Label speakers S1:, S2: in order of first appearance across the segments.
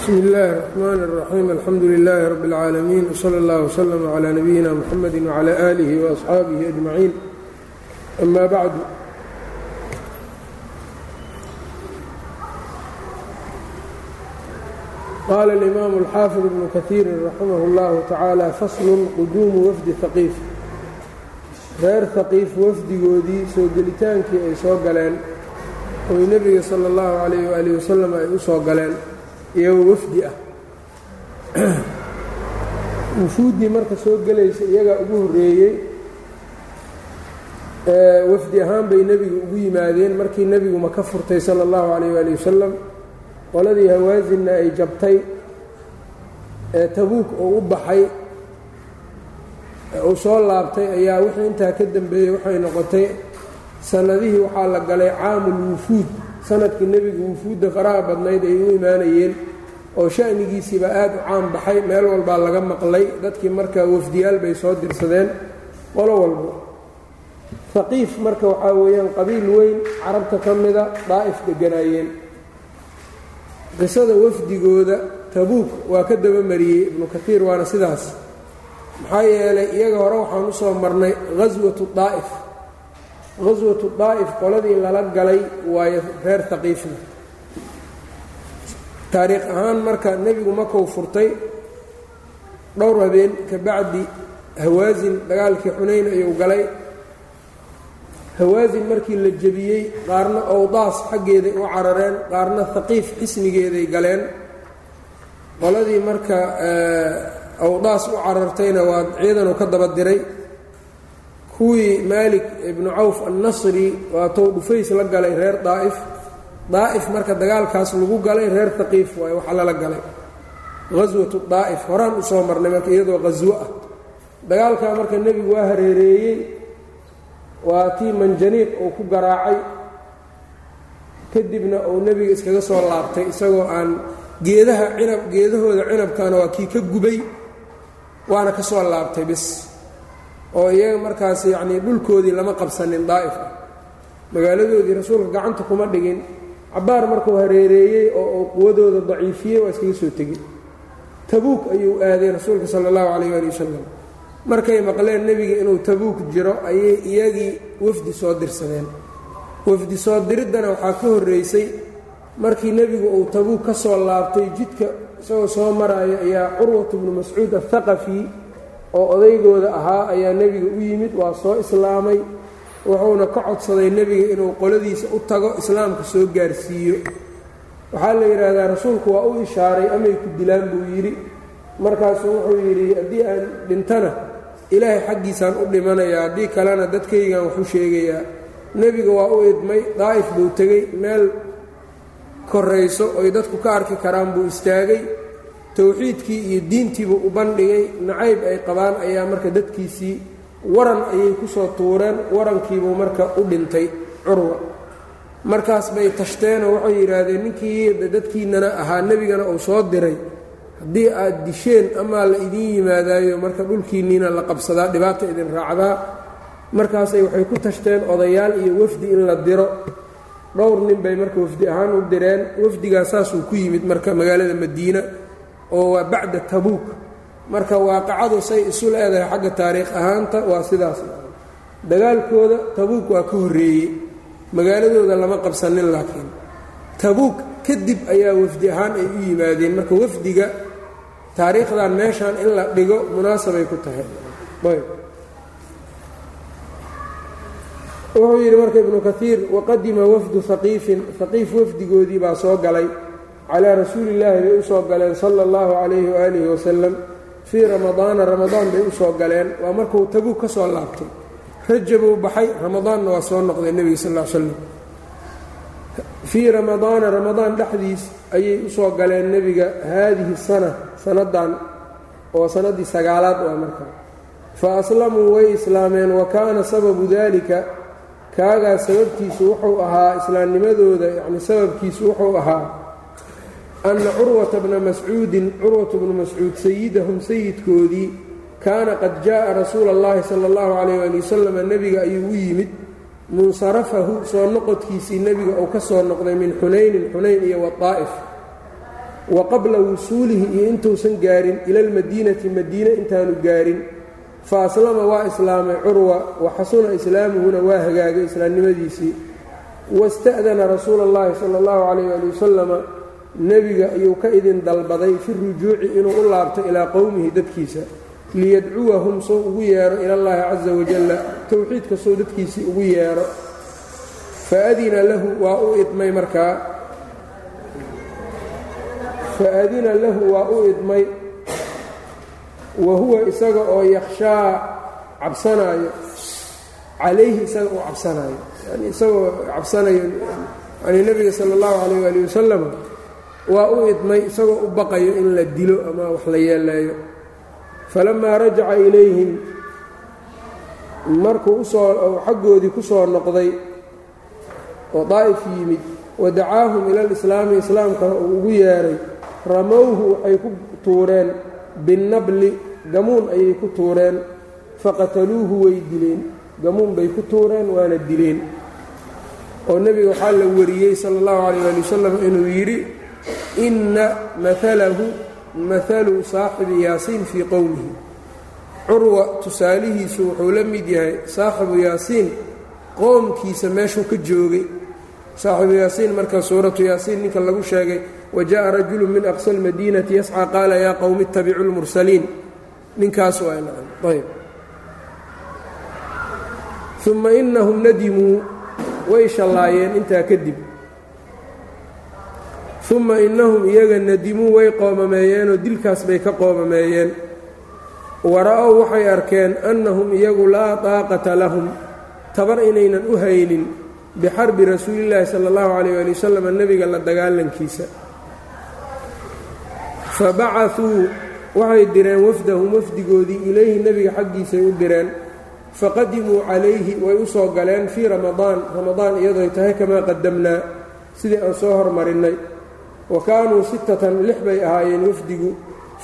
S1: bsmi illaahi الرaxmaan الraxiim alxamdu lilaahi rab اlcaalamiin wslى اllah wslm clى nabiyina mxamedi wclى aalihi وaصxaabihi ajmaciin ama bacdu qaala اlimaamu اlxaafid ibnu kahiiri raximah اllahu tacaala faslun quduumu wafdi haqiif reer haqiif wafdigoodii soo gelitaankii ay soo galeen oy nebiga sala اllahu calayh waalihi wasalam ay u soo galeen iyagoo wafdi ah. Wufuuddii marka soo gelaysa iyagaa ugu horreeyey wafdi ahaan bay nebiga ugu yimaadeen markii nebigu maka furtay sala اllahu calayh waali wasalam qoladii hawaasinna ay jabtay ee tabuuk uu u baxay uu soo laabtay ayaa wixii intaa ka dambeeyey waxay noqotay sannadihii waxaa la galay caamul wufuud sannadkii nebigu wufuudda faraha badnayd ay u imaanayeen oo sha'nigiisiiba aad u caan baxay meel walbaa laga maqlay dadkii marka wafdiyaal bay soo dirsadeen qolo walbo. Haqiif marka waxaa weeyaan qabiil weyn carabta ka mida daa'if degganaayeen qisada wafdigooda tabuuk waa ka dabamariyey ibnu katiir waana sidaas. Maxaa yeelay iyaga hore waxaan u soo marnay ghaswatu daa'if ghaswatu daa'if qoladii lala galay waayo reer haqiifna taariikh ahaan marka nebigu makou furtay dhowr habeen ka bacdi hawaasin dagaalkii xunayn ayuu galay. Hawaasin markii la jebiyey qaarna owdaas xaggeeday u carareen qaarna haqiif xisnigeeday galeen. Qoladii marka awdaas u carartayna waa ciidanuu ka daba diray kuwii maalik ibnu cawf annasri waa tow dhufays la galay reer daa'if. Daa'if marka dagaalkaas lagu galay reer haqiif waayo waxa lala galay. Ghaswatu daa'if horaan u soo marnay marka iyadoo qhaswo ah. Dagaalkaa marka nebigu waa hareereeyey waa tii manjaniiq uu ku garaacay. Kadibna uu nebiga iskaga soo laabtay isagoo aan geedaha cinab geedahooda cinabkana waa kii ka gubay waana ka soo laabtay bis oo iyaga markaas yacnii dhulkoodii lama qabsanin daa'if ah. Magaaladoodii rasuulka gacanta kuma dhigin. Cabbaar markuu hareereeyey oo uu quwadooda daciifiyey waa iskaga soo tegey tabuuk ayuu aaday rasuulka sala allahu calayh waali wasalam markay maqleen nebiga inuu tabuuk jiro ayay iyagii wafdi soo dirsadeen. Wafdi soo diriddana waxaa ka horreysay markii nebigu uu tabuuk ka soo laabtay jidka isagoo soo maraayo ayaa curwatu bnu mascuud athaqafi oo odaygooda ahaa ayaa nebiga u yimid waa soo islaamay wuxuuna ka codsaday nebiga inuu qoladiisa u tago islaamka soo gaarsiiyo. Waxaa la yidhaahdaa rasuulku waa u ishaaray amay ku dilaan buu yidhi. Markaasuu wuxuu yidhi haddii aan dhintana ilaahay xaggiisaan u dhimanayaa haddii kalena dadkaygaan waxu sheegayaa. Nebiga waa u idmay daa'if buu tegey meel korayso oy dadku ka arki karaan buu istaagay towxiidkii iyo diintiibuu u bandhigay nacayb ay qabaan ayaa marka dadkiisii waran ayay ku soo tuureen warankiibuu marka u dhintay curwa. Markaas bay tashteenoo waxay yidhaahdeen ninkii dadkiinnana ahaa nebigana uu soo diray. Haddii aad disheen amaa la idiin yimaadaayo marka dhulkiinniina la qabsadaa dhibaata idin raacdaa. Markaasay waxay ku tashteen odayaal iyo wafdi in la diro. Dhowr nin bay marka wafdi ahaan u direen. Wafdigaa saasuu ku yimid marka magaalada madiina oo waa bacda tabuuk. Marka waaqacadu say isu leedahay xagga taariikh ahaanta waa sidaas. Dagaalkooda tabuuk waa ka horreeyey magaaladooda lama qabsanin laakiin. Tabuuk kadib ayaa wafdi ahaan ay u yimaadeen. Marka wafdiga taariikhdan meeshaan in la dhigo munaasabay ku tahay. Wuxuu yidhi marka ibnu kaiir waqadima wafdu haqiifin haqiif wafdigoodii baa soo galay calaa rasuulillaahi bay u soo galeen sala allahu calayhi waaalihi wasalam fii ramadaana ramadaan bay u soo galeen. Waa markuu tabuuk ka soo laabtay. Rajabuu baxay ramadaanna waa soo noqday nebiga sal l slam fii ramadaana ramadaan dhexdiis ayay u soo galeen nebiga haadihi sana sanaddan oo sannaddii sagaalaad waa markaa fa aslamuu way islaameen wa kaana sababu daalika kaagaa sababkiisu wuxuu ahaa islaamnimadooda yacni sababkiisu wuxuu ahaa anna curwata bna mascuudin curwatu bnu mascuud sayidahum sayidkoodii kaana qad jaa'a rasuula اllahi sala اllahu calayh ali wasalam nebiga ayuu u yimid munsarafahu soo noqodkiisii nebiga uu ka soo noqday min xunaynin xunayn iyo wadaa'if wa qabla wusuulihi iyo intuusan gaarin ila almadiinati madiine intaanu gaarin fa aslama waa islaamay curwa wa xasuna islaamuhuna waa hagaagay islaamnimadiisii wasta'dana rasuula اllahi sala اllahu calayh ali wasalama nebiga ayuu ka idin dalbaday fi rujuuci inuu u laabto ilaa qowmihi dadkiisa liyadcuwahum soo ugu yeedho ilallaahi casa wajalla towxiidka soo dadkiisii ugu yeedho faadina lahu waa u idmay markaa. Faadina lahu waa u idmay. Wa huwa isaga oo yakhshaa cabsanaayo. Calayhi isaga uu cabsanaayo. Yani isagoo cabsanayo yani nebiga sala allahu calayh waali wasalam waa u idmay isagoo u baqayo in la dilo ama wax la yeeleeyo falamaa rajaca ilayhim markuu u soo xaggoodii ku soo noqday oo daa'if yimid wa dacaahum ila alislaami islaamkana uu ugu yeedhay ramowhu waxay ku tuureen binnabli gamuun ayay ku tuureen faqataluuhu way dileen. Gamuun bay ku tuureen waana dileen. Oo nebiga waxaa la wariyey sala allahu calayh ali wasalam inuu yidhi inna maalahu maalu saaxibi yaasiin fii qowmihi curwa tusaalihiisu wuxuu la mid yahay saaxibu yaasiin qoomkiisa meeshuu ka joogay saaxibu yaasiin marka suuratu yaasiin ninka lagu sheegay wa jaءa rajulu min aqsa اlmadiinati yascى qaala yaa qowmi اtabicuu اlmursaliin ninkaas waa ayb uma inahum nadimuu way shallaayeen intaa kadib uma innahum iyaga nadimuu way qoomameeyeenoo dilkaas bay ka qoomameeyeen. Wara-ow waxay arkeen annahum iyagu laa taaqata lahum. Tabar inaynan u haynin bixarbi rasuulillaahi sala allahu calayh ali wasalam nebiga la dagaalankiisa. Fa bacasuu waxay direen wafdahum wafdigoodii ilayhi nebiga xaggiisay u direen. Faqadimuu calayhi way u soo galeen fii ramadaan. Ramadaan iyadoy tahay kamaa qadamnaa sidii aan soo hormarinnay wa kaanuu sittatan lix bay ahaayeen wafdigu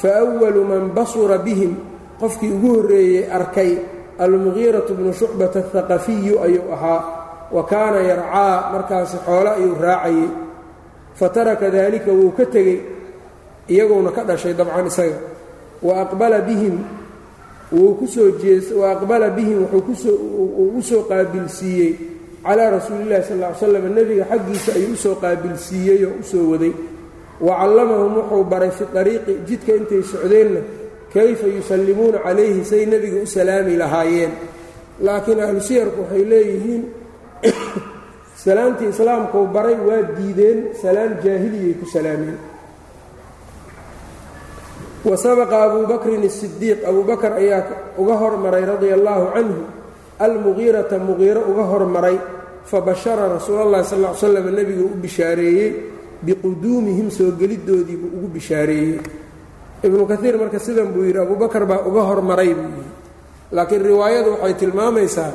S1: fa awalu man basura bihim qofkii ugu horreeyey arkay almugiiratu bnu shucbata athaqafiyu ayuu ahaa wa kaana yarcaa markaasi xoolo ayuu raacayey. Fa taraka daalika wuu ka tegey iyaguuna ka dhashay dabcan isaga. Wa aqbala bihim wuu ku soo jees wa aqbala bihim wuxuu u soo qaabilsiiyey. Calaa rasuulillahi sal ll ly slam nebiga xaggiisa ayuu u soo qaabilsiiyey oo u soo waday wa callamahum wuxuu baray fi ariiqi jidka intay socdeenna kayfa yusallimuuna calayhi say nebiga u salaami lahaayeen. Laakiin ahlu siyarku waxay leeyihiin salaamtii islaamkuu baray waa diideen salaam jaahiliyay ku salaameen. Wa sabaqa abuu bakrin asidiiq abuu bakar ayaa uga hormaray radia allaahu canhu almugiirata mugiiro uga hormaray fabashara rasuulallahi sal l slam nebiga u bishaareeyey biquduumihim soo geliddoodii buu ugu bishaareeyey. Ibnu kaiir marka sidan buu yidhi abubakar baa uga hormaray buu yidhi. Laakiin riwaayadu waxay tilmaamaysaa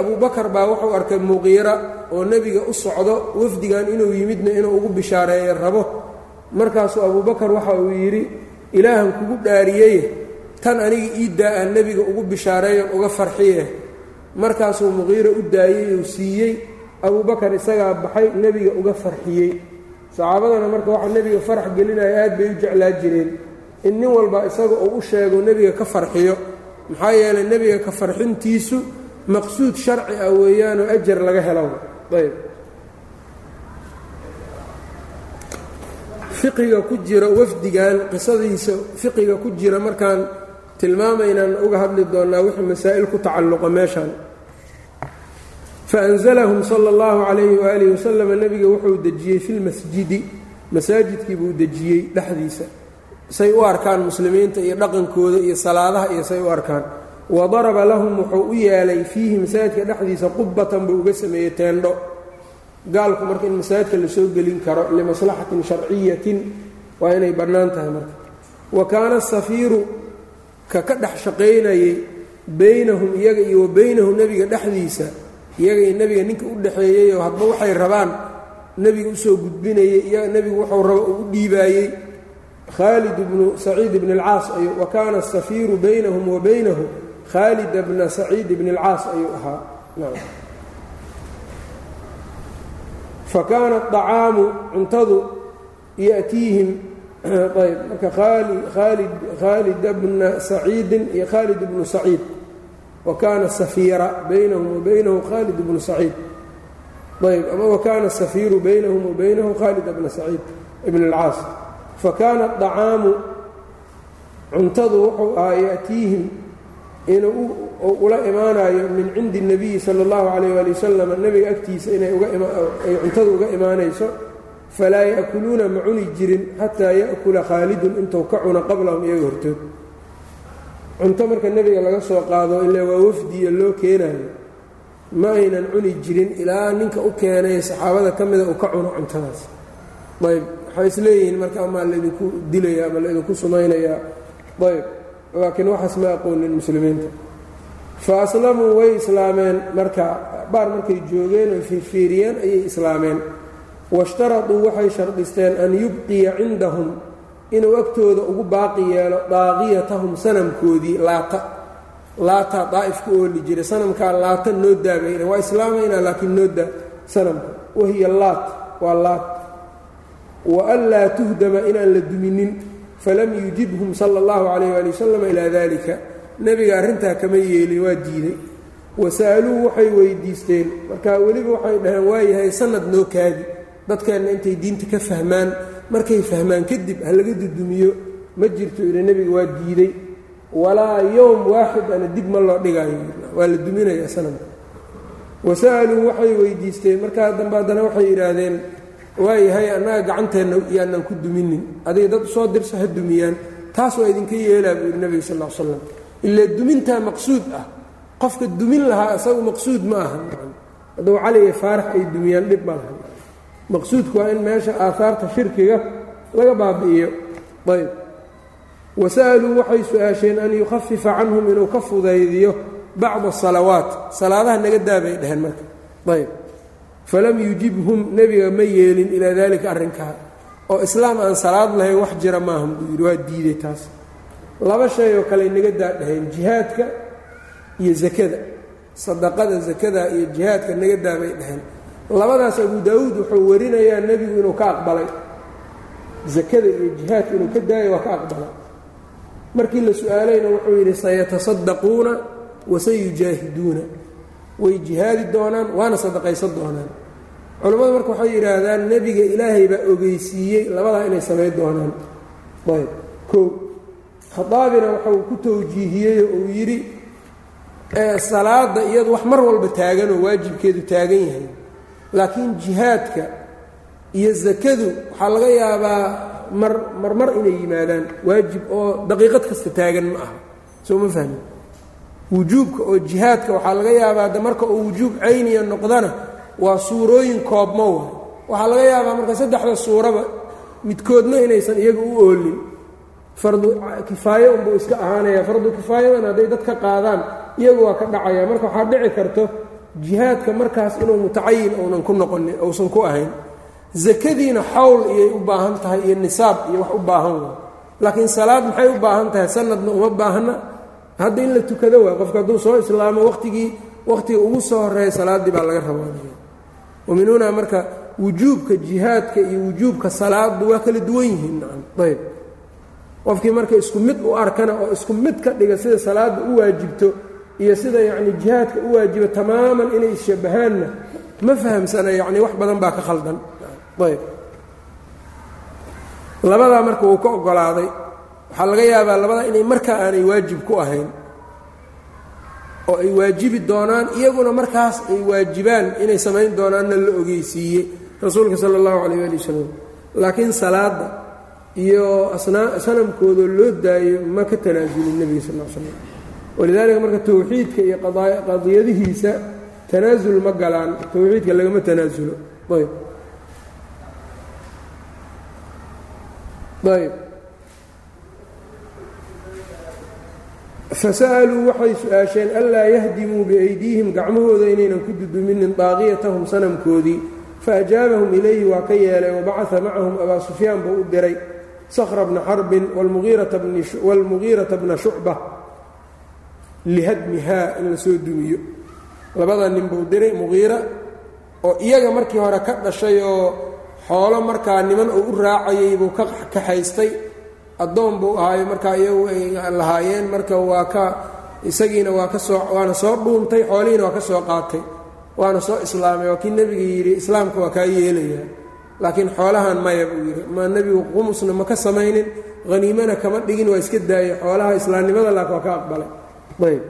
S1: abubakar baa wuxuu arkay muqiira oo nebiga u socdo wafdigan inuu yimidna inuu ugu bishaareeyo rabo. Markaasuu abubakar waxa uu yidhi ilaahan kugu dhaariyeye tan aniga ii daa aan nebiga ugu bishaareeyon uga farxiye markaasuu muqiira u daayey uu siiyey abubakar isagaa baxay nebiga uga farxiyey. Saxaabadana marka waxaa nebiga farax gelinaya aad bay u jeclaa jireen. In nin walba isaga uu u sheego nebiga ka farxiyo. Maxaa yeelay nebiga ka farxintiisu maqsuud sharci ah weeyaanoo ajar laga helo. Ayb. Fiqiga ku jira wafdigan qisadiisa fiqiga ku jira markaan tilmaamaynaan uga hadli doonnaa wixii masaa'il ku tacalluqa meeshan faanzalahum sala allahu calayhi waalihi wasalam nebiga wuxuu dejiyey fi lmasjidi masaajidkii buu dejiyey dhexdiisa say u arkaan muslimiinta iyo dhaqankooda iyo salaadaha iyo say u arkaan wa daraba lahum wuxuu u yeelay fiihi masaajidka dhexdiisa qubbatan buu uga sameeyey teendho gaalku marka in masaajidka la soo gelin karo limaslaxatin sharciyatin waa inay bannaan tahay marka wa kaana asafiiru ka ka dhex shaqaynayey beynahum iyaga iyo wa beynahu nebiga dhexdiisa iyaga iyo nebiga ninka u dhexeeyey oo hadba waxay rabaan nebiga u soo gudbinayey iyaga nebigu wuxuu rabo uu u dhiibaayey. Khaalid bnu saciid bni alcaas ayuu wa kaana asafiiru baynahum wa baynahu. Khaalid bna saciid bni alcaas ayuu ahaa. Fa acaamu cuntadu ya'tiihim. Ayb marka khaalid khaalida bna saciidin iyo khaalid bnu saciid wa kaana safiira baynahum wa baynahu khaalid bnu saciid ayb ama wa kaana safiiru baynahum wa baynahu khaalid bna saciid ibn اlcaas fa kaana acaamu cuntadu wuxuu ahaa ya'tiihim inuu ula imaanayo min cindi الnabiyi salى اllahu alayh ali wasalam nebiga agtiisa inay ay cuntada uga imaanayso falaa ya'kuluuna ma cuni jirin xataa ya'kula khaalidun intuu ka cuno qablahum iyaga hortood cunto marka nebiga laga soo qaado ilaa waa wafdiya loo keenayo ma aynan cuni jirin ilaa ninka u keenay saxaabada ka mida uu ka cuno cuntadaas. Ayb waxay isleeyihiin marka amaa laydinku dilaya ama laydinku sumaynayaa ayb laakiin waxaas ma aqoonin muslimiinta. Fa aslamuu way islaameen marka baar markay joogeen oy fiirfiiriyeen ayay islaameen. Washtaraduu waxay shardisteen an yubqiya cindahum inuu agtooda ugu baaqi yeelo daaqiyatahum sanamkoodii laata. Laata daa'ifka ooli jiray. Sanamkaa laata noo daabayna waa islaamaynaa laakiin noo daa sanamka. Wahiya laat. Waa laat. Wa an laa tuhdama inaan la duminin. Falam yujibhum sala allahu calayh waali wasalam ilaa dalika nebiga arrintaa kama yeelin waa diiday. Wasa'aluu waxay weydiisteen. Marka weliba waxay dhaheen waayahay sanad noo kaadi. Dadkeenna intay diinta ka fahmaan markay fahmaan kadib ha laga dudumiyo ma jirto ila nebiga waa diiday. Walaa yowm waaxid ana dib ma loo dhigayo waa la duminayaa sanamka wasa'aluu waxay weydiisteen markaa dambe haddana waxay yidhaahdeen waayahay annaga gacanteenna yaanaan ku duminin. Adiga dad u soo dirso ha dumiyaan. Taas waa idinka yeelaa buu yidhi nebiga sal l slam ilaa dumintaa maqsuud ah. Qofka dumin lahaa isagu maqsuud ma aha hadduu cali iyo faarax ay dumiyaan dhib ma laha maqsuudku waa in meesha aahaarta shirkiga laga baabi'iyo. Ayb. Wasa'aluu waxay su'aasheen an yukhafifa canhum inuu ka fudaydiyo bacda asalawaat salaadaha naga daabay dheheen marka. Ayb. Falam yujibhum nebiga ma yeelin ilaa dalika arrinkaa. Oo islaam aan salaad lahayn wax jira maahan buu yidhi waa diiday taas. Laba shay oo kale naga daa dhaheen jihaadka iyo zakada. Sadaqada zakada iyo jihaadka naga daabay dhaheen labadaas abu daawuud wuxuu warinayaa nebigu inuu ka aqbalay. Zakada iyo jihaadka inuu ka daayo waa ka aqbalay. Markii la su'aalayna wuxuu yidhi sayatasaddaquuna wasayujaahiduuna way jihaadi doonaan waana sadaqaysan doonaan. Culammadu marka waxay yidhaahdaan nebiga ilaahay baa ogeysiiyey labadaa inay samayn doonaan. Ayb. Kow khadaabina waxau ku tawjiihiyey oo uu yidhi salaada iyadu wax mar walba taaganoo waajibkeedu taagan yahay laakiin jihaadka iyo zakadu waxaa laga yaabaa mar marmar inay yimaadaan waajib oo daqiiqad kasta taagan ma aha. Soo ma fahmi wujuubka oo jihaadka waxaa laga yaabaa de marka uu wujuub cayniya noqdana waa suurooyin koobmo wa waxaa laga yaabaa marka saddexda suuraba midkoodna inaysan iyaga u oolin. Fardu kifaayo unbuu iska ahaanaya fardu kifaayadan hadday dad ka qaadaan iyagu waa ka dhacaya. Marka waxaa dhici karto jihaadka markaas inuu mutacayin uunan ku noqonin uusan ku ahayn zakadiina xawl iyay u baahan tahay iyo nisaab iyo wax u baahan wa laakiin salaad maxay u baahan tahay? Sanadna uma baahna. Hadda in la tukado waay. Qofka hadduu soo islaamo watigii wakhtiga ugu soo horreeya salaaddii baa laga rabaanaya waminuna marka wujuubka jihaadka iyo wujuubka salaaddu waa kala duwan yihiin. Nacam. Ayb qofkii marka isku mid u arkana oo isku mid ka dhiga sida salaadda u waajibto iyo sida yacni jihaadka u waajibo tamaaman inay isshabahaanna ma fahamsana yacni wax badan baa ka khaldan. Ayb. Labadaa marka wuu ka oggolaaday waxaa laga yaabaa labadaa inay markaa aanay waajib ku ahayn oo ay waajibi doonaan iyaguna markaas ay waajibaan inay samayn doonaanna la ogeysiiyey rasuulka sala allahu calayh ali wasalam laakiin salaadda iyo asnaa sanamkoodoo loo daayo ma ka tanaasulin nebiga sal l slam walidaalika marka towxiidka iyo qadiyadihiisa tanaasul ma galaan towxiidka lagama tanaasulo ayb ayb fasa'aluu waxay su'aasheen anlaa yahdimuu biaydiihim gacmahooda inaynan ku duduminin daaqiyatahum sanamkoodii faajaabahum ilayhi waa ka yeelay wabacaa macahum abaa sufyaan buu u diray sakra bna xarbin wاlmugiirata bna shucba lihadmihaa in la soo dumiyo. Labada nin buu diray muqiira oo iyaga markii hore ka dhashay oo xoolo markaa niman uu u raacayay buu ka kaxaystay. Addoon buu ahaayo markaa iyagu ay lahaayeen marka waa ka isagiina waa ka soo waana soo dhuuntay xoolihiina waa ka soo qaatay. Waana soo islaamay waa kii nebiga yidhi islaamka waa kaa yeelayaa. Laakiin xoolahan maya buu yidhi ma nebigu qumusna ma ka samaynin haniimana kama dhigin waa iska daayay xoolaha islaamnimada laakin waa ka aqbalay ayb.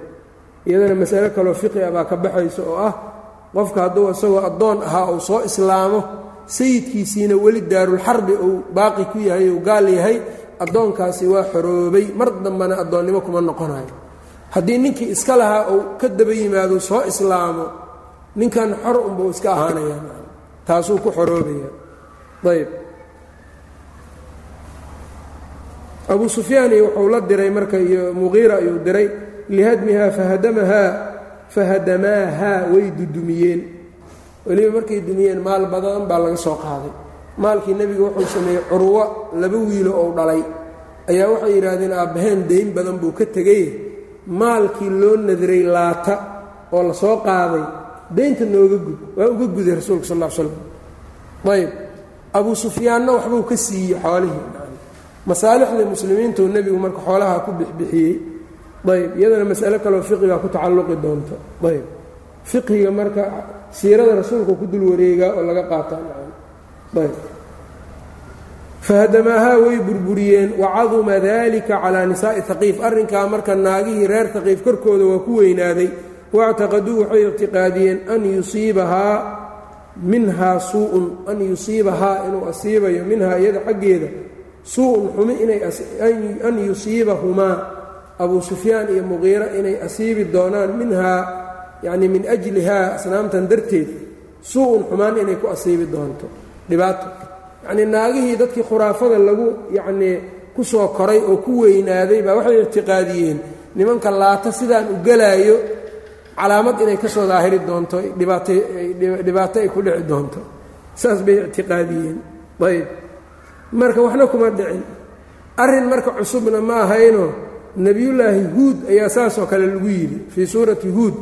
S1: Iyadana masalo kaloo fiqi ah baa ka baxaysa oo ah qofka hadduu isagoo addoon ahaa uu soo islaamo sayidkiisiina weli daarulxarbi uu baaqi ku yahay uu gaal yahay addoonkaasi waa xoroobay. Mar dambana addoonnimo kuma noqonayo haddii ninkii iska lahaa uu ka daba yimaado soo islaamo ninkan xor unbuu iska ahaanaya taasuu ku xoroobaya. Ayb abu sufyaan iyo wuxuu la diray marka iyo muqiira ayuu diray lihadmihaa fahadamahaa fahadamaahaa way dudumiyeen. Weliba markay dumiyeen maal badan baa laga soo qaaday. Maalkii nebiga wuxuu sameeyey curwo laba wiilo ou dhalay. Ayaa waxay yidhaahdeen aabbaheen dayn badan buu ka tegay. Maalkii loo nadiray laata oo la soo qaaday daynta nooga gud waa uga guday rasuulka sal l slam ayb abu sufyaanna waxbuu ka siiyey xoolihii masaalixda muslimiintuu nebigu marka xoolaha ku bixbixiyey ayb iyadana masalo kaleo fiqiga ku tacalluqi doonto ayb fiqhiga marka siirada rasuulka ku dul wareegaa oo laga qaataa ayb fahadamaahaa way burburiyeen wacaduma dalika calaa nisaa'i haqiif arrinkaa marka naagihii reer haqiif korkooda waa ku weynaaday waictaqaduu waxay ictiqaadiyeen an yusiibahaa minhaa suu'un an yusiibahaa inuu asiibayo minhaa iyada xaggeeda suu-un xumi inay an yusiibahumaa abuu sufyaan iyo muqiira inay asiibi doonaan minhaa yacni min ajlihaa asnaamtan darteed suu-un xumaan inay ku asiibi doonto. Dhibaato. Yacnii naagihii dadkii khuraafada lagu yacnii ku soo koray oo ku weynaaday baa waxay ictiqaadiyeen nimanka laata sidaan u gelaayo calaamad inay ka soo daahiri doonto dhibaato ay ku dhici doonto. Saas bay ictiqaadiyeen. Ayb marka waxna kuma dhicin. Arrin marka cusubna ma ahayno nebiyullaahi huud ayaa saasoo kale lagu yidhi fii suurati huud.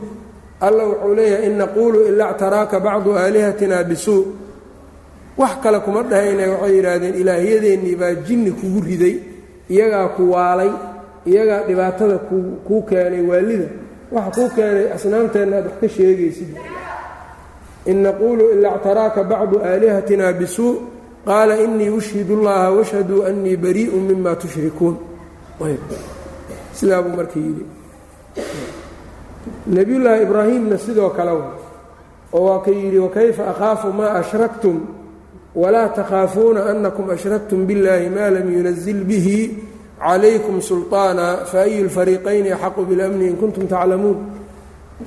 S1: Alla wuxuu leeyahay in naquulu ilaa ctaraaka bacdu aalihatina bisuu wax kale kuma dhahayne waxay yidhaahdeen ilaahyadeennii baa jinni kugu riday iyagaa ku waalay iyagaa dhibaatada kuu keenay waalida. Waxa kuu keenay asnaamteenna aad wax ka sheegaysid. In naquulu ilaa ctaraaka bacdu aalihatina bisuu qaala inii ushhidu اllaha washhaduu annii bariiءu mima tushrikuun sidaa buu marka yidhi nebiyullaahi ibraahimna sidoo kale wa oo waa ka yidhi wakayfa akhaafu maa ashraktum walaa takhaafuuna anakum ashraktum biاllahi ma lam yunazil bihi calaykum sulطaana faayu lfariiqayni axaqu biاlamni in kuntum taclamuun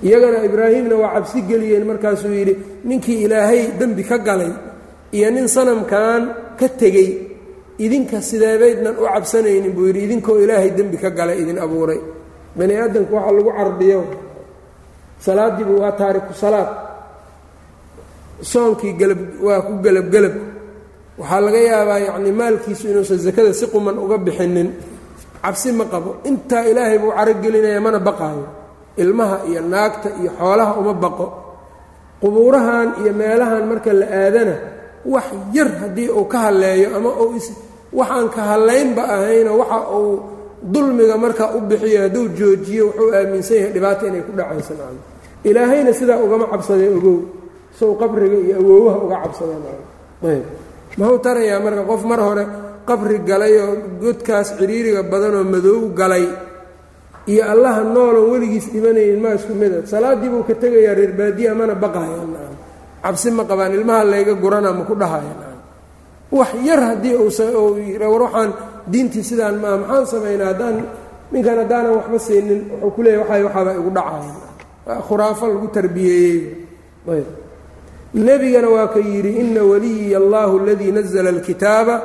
S1: iyagana ibraahimna waa cabsi geliyeen markaasuu yidhi ninkii ilaahay dembi ka galay iyo nin sanamkan ka tegey idinka sideebaydnan u cabsanaynin buu yidhi idinkoo ilaahay dembi ka galay idin abuuray. Bani aadamku waxaa lagu cardiyo. Salaadiibu waa taariku salaad. Soonkii galab waa ku gelabgelab waxaa laga yaabaa yacnii maalkiisu inuusan sakada si quman uga bixinin. Cabsi ma qabo. Intaa ilaahay buu carogelinaya mana baqaayo. Ilmaha iyo naagta iyo xoolaha uma baqo. Qubuurahan iyo meelahan marka la aadana wax yar haddii uu ka halleeyo ama uu waxaan ka hallaynba ahayno waxa uu dulmiga markaa u bixiyo hadduu joojiyo wuxuu aaminsan yahay dhibaata inay ku dhacaysa nacam ilaahayna sidaa ugama cabsadee ogow. Sow qabriga iyo awoowaha uga cabsadee nacam ayb. Muxuu tarayaa marka qof mar hore qabri galay oo godkaas ciriiriga badanoo madoow galay iyo allaha noolon weligiis dhimanaynin maa isku mida salaaddii buu ka tegayaa reer baadiya mana baqaaya nacam cabsi ma qabaan ilmaha layga gurana ma ku dhahaya wax yar haddii war waxaan diintii sidaan maa maxaan samaynaa? Haddaan ninkan haddaanan waxba siinin wuxuu ku leeyahy waay waxaaba igu dhacaya khuraafo lagu tarbiyeeyey ayb. Nebigana waa ka yidhi ina waliyiya allahu aladii nazla alkitaaba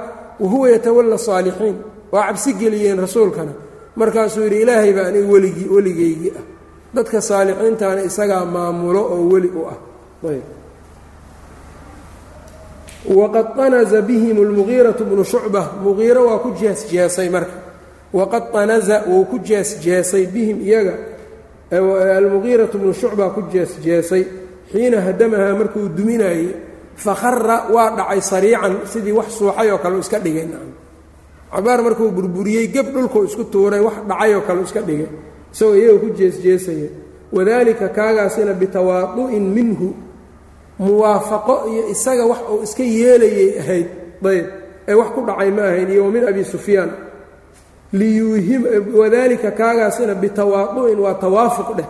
S1: wahuwa yatawala saalixiin. Waa cabsi geliyeen rasuulkana. Markaasuu yidhi ilaahay baa aniga weligii weligaygii ah. Dadka saalixiintaana isagaa maamulo oo weli u ah waqad anaza bihim lmugiiratu bnu shucba muqiira waa ku jeesjeesay marka. waqad anaza wuu ku jeesjeesay bihim iyaga. almugiiratu bnu shucba ku jeesjeesay xiina hadamahaa markuu duminayey fakhara waa dhacay sariican sidii wax suuxay oo kale iska dhigay. cabaar markuu burburiyey geb dhulkuu isku tuuray wax dhacay oo kale iska dhigay. Isagoo iyaga ku jeesjeesaya wadaalika kaagaasina bitawaadu'in minhu muwaafaqo iyo isaga wax uu iska yeelayay ahayd ayb ee wax ku dhacay ma ahayn iyo min abi sufyaan. Wadaalika kaagaasina bitawaadu'in waa tawaafuq dheh.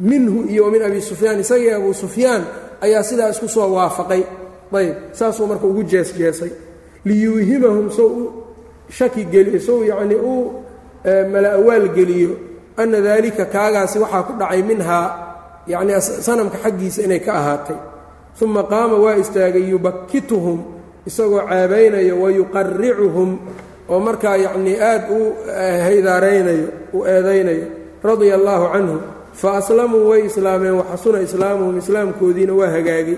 S1: Minhu iyo min abi sufyaan isagii abu sufyaan ayaa sidaa isku soo waafaqay. Ayb saasuu marka ugu jeesjeesay liyuuhimahum sow u shaki geliyo sow yacnii uu mala-awaal geliyo ana daalika kaagaasi waxaa ku dhacay minhaa yacnii sanamka xaggiisa inay ka ahaatay uma qaama waa istaagay yubakituhum isagoo caabaynayo wayuqaricuhum oo markaa yacnii aad u haydaaraynayo u eedaynayo radia allaahu canhum fa aslamuu way islaameen waxasuna islaamuhum islaamkoodiina waa hagaagay.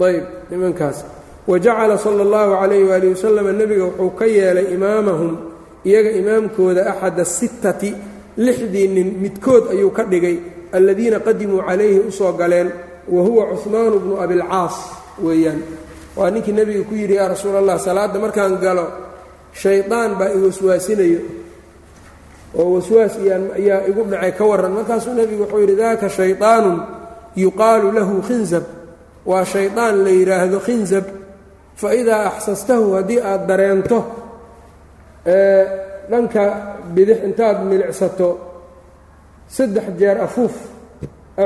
S1: ayb nimankaas wa jacala sala allahu calayh waali wasalam nebiga wuxuu ka yeelay imaamahum iyaga imaamkooda axada sittati lixdii nin midkood ayuu ka dhigay aladiina qadimuu calayhi u soo galeen wa huwa cuhmaanu bnu abilcaas weeyaan. Waa ninkii nebiga ku yidhi yaa rasuul allah salaadda markaan galo shaydaan baa i waswaasinayo. Oo waswaas ayaa igu dhacay ka warran. Markaasuu nebigu wuxuu yidhi daaka shayطaanun yuqaalu lahu khinzab. Waa shaydaan la yidhaahdo khinzab. Faidaa axsastahu haddii aad dareento dhanka bidix intaad milicsato saddex jeer afuuf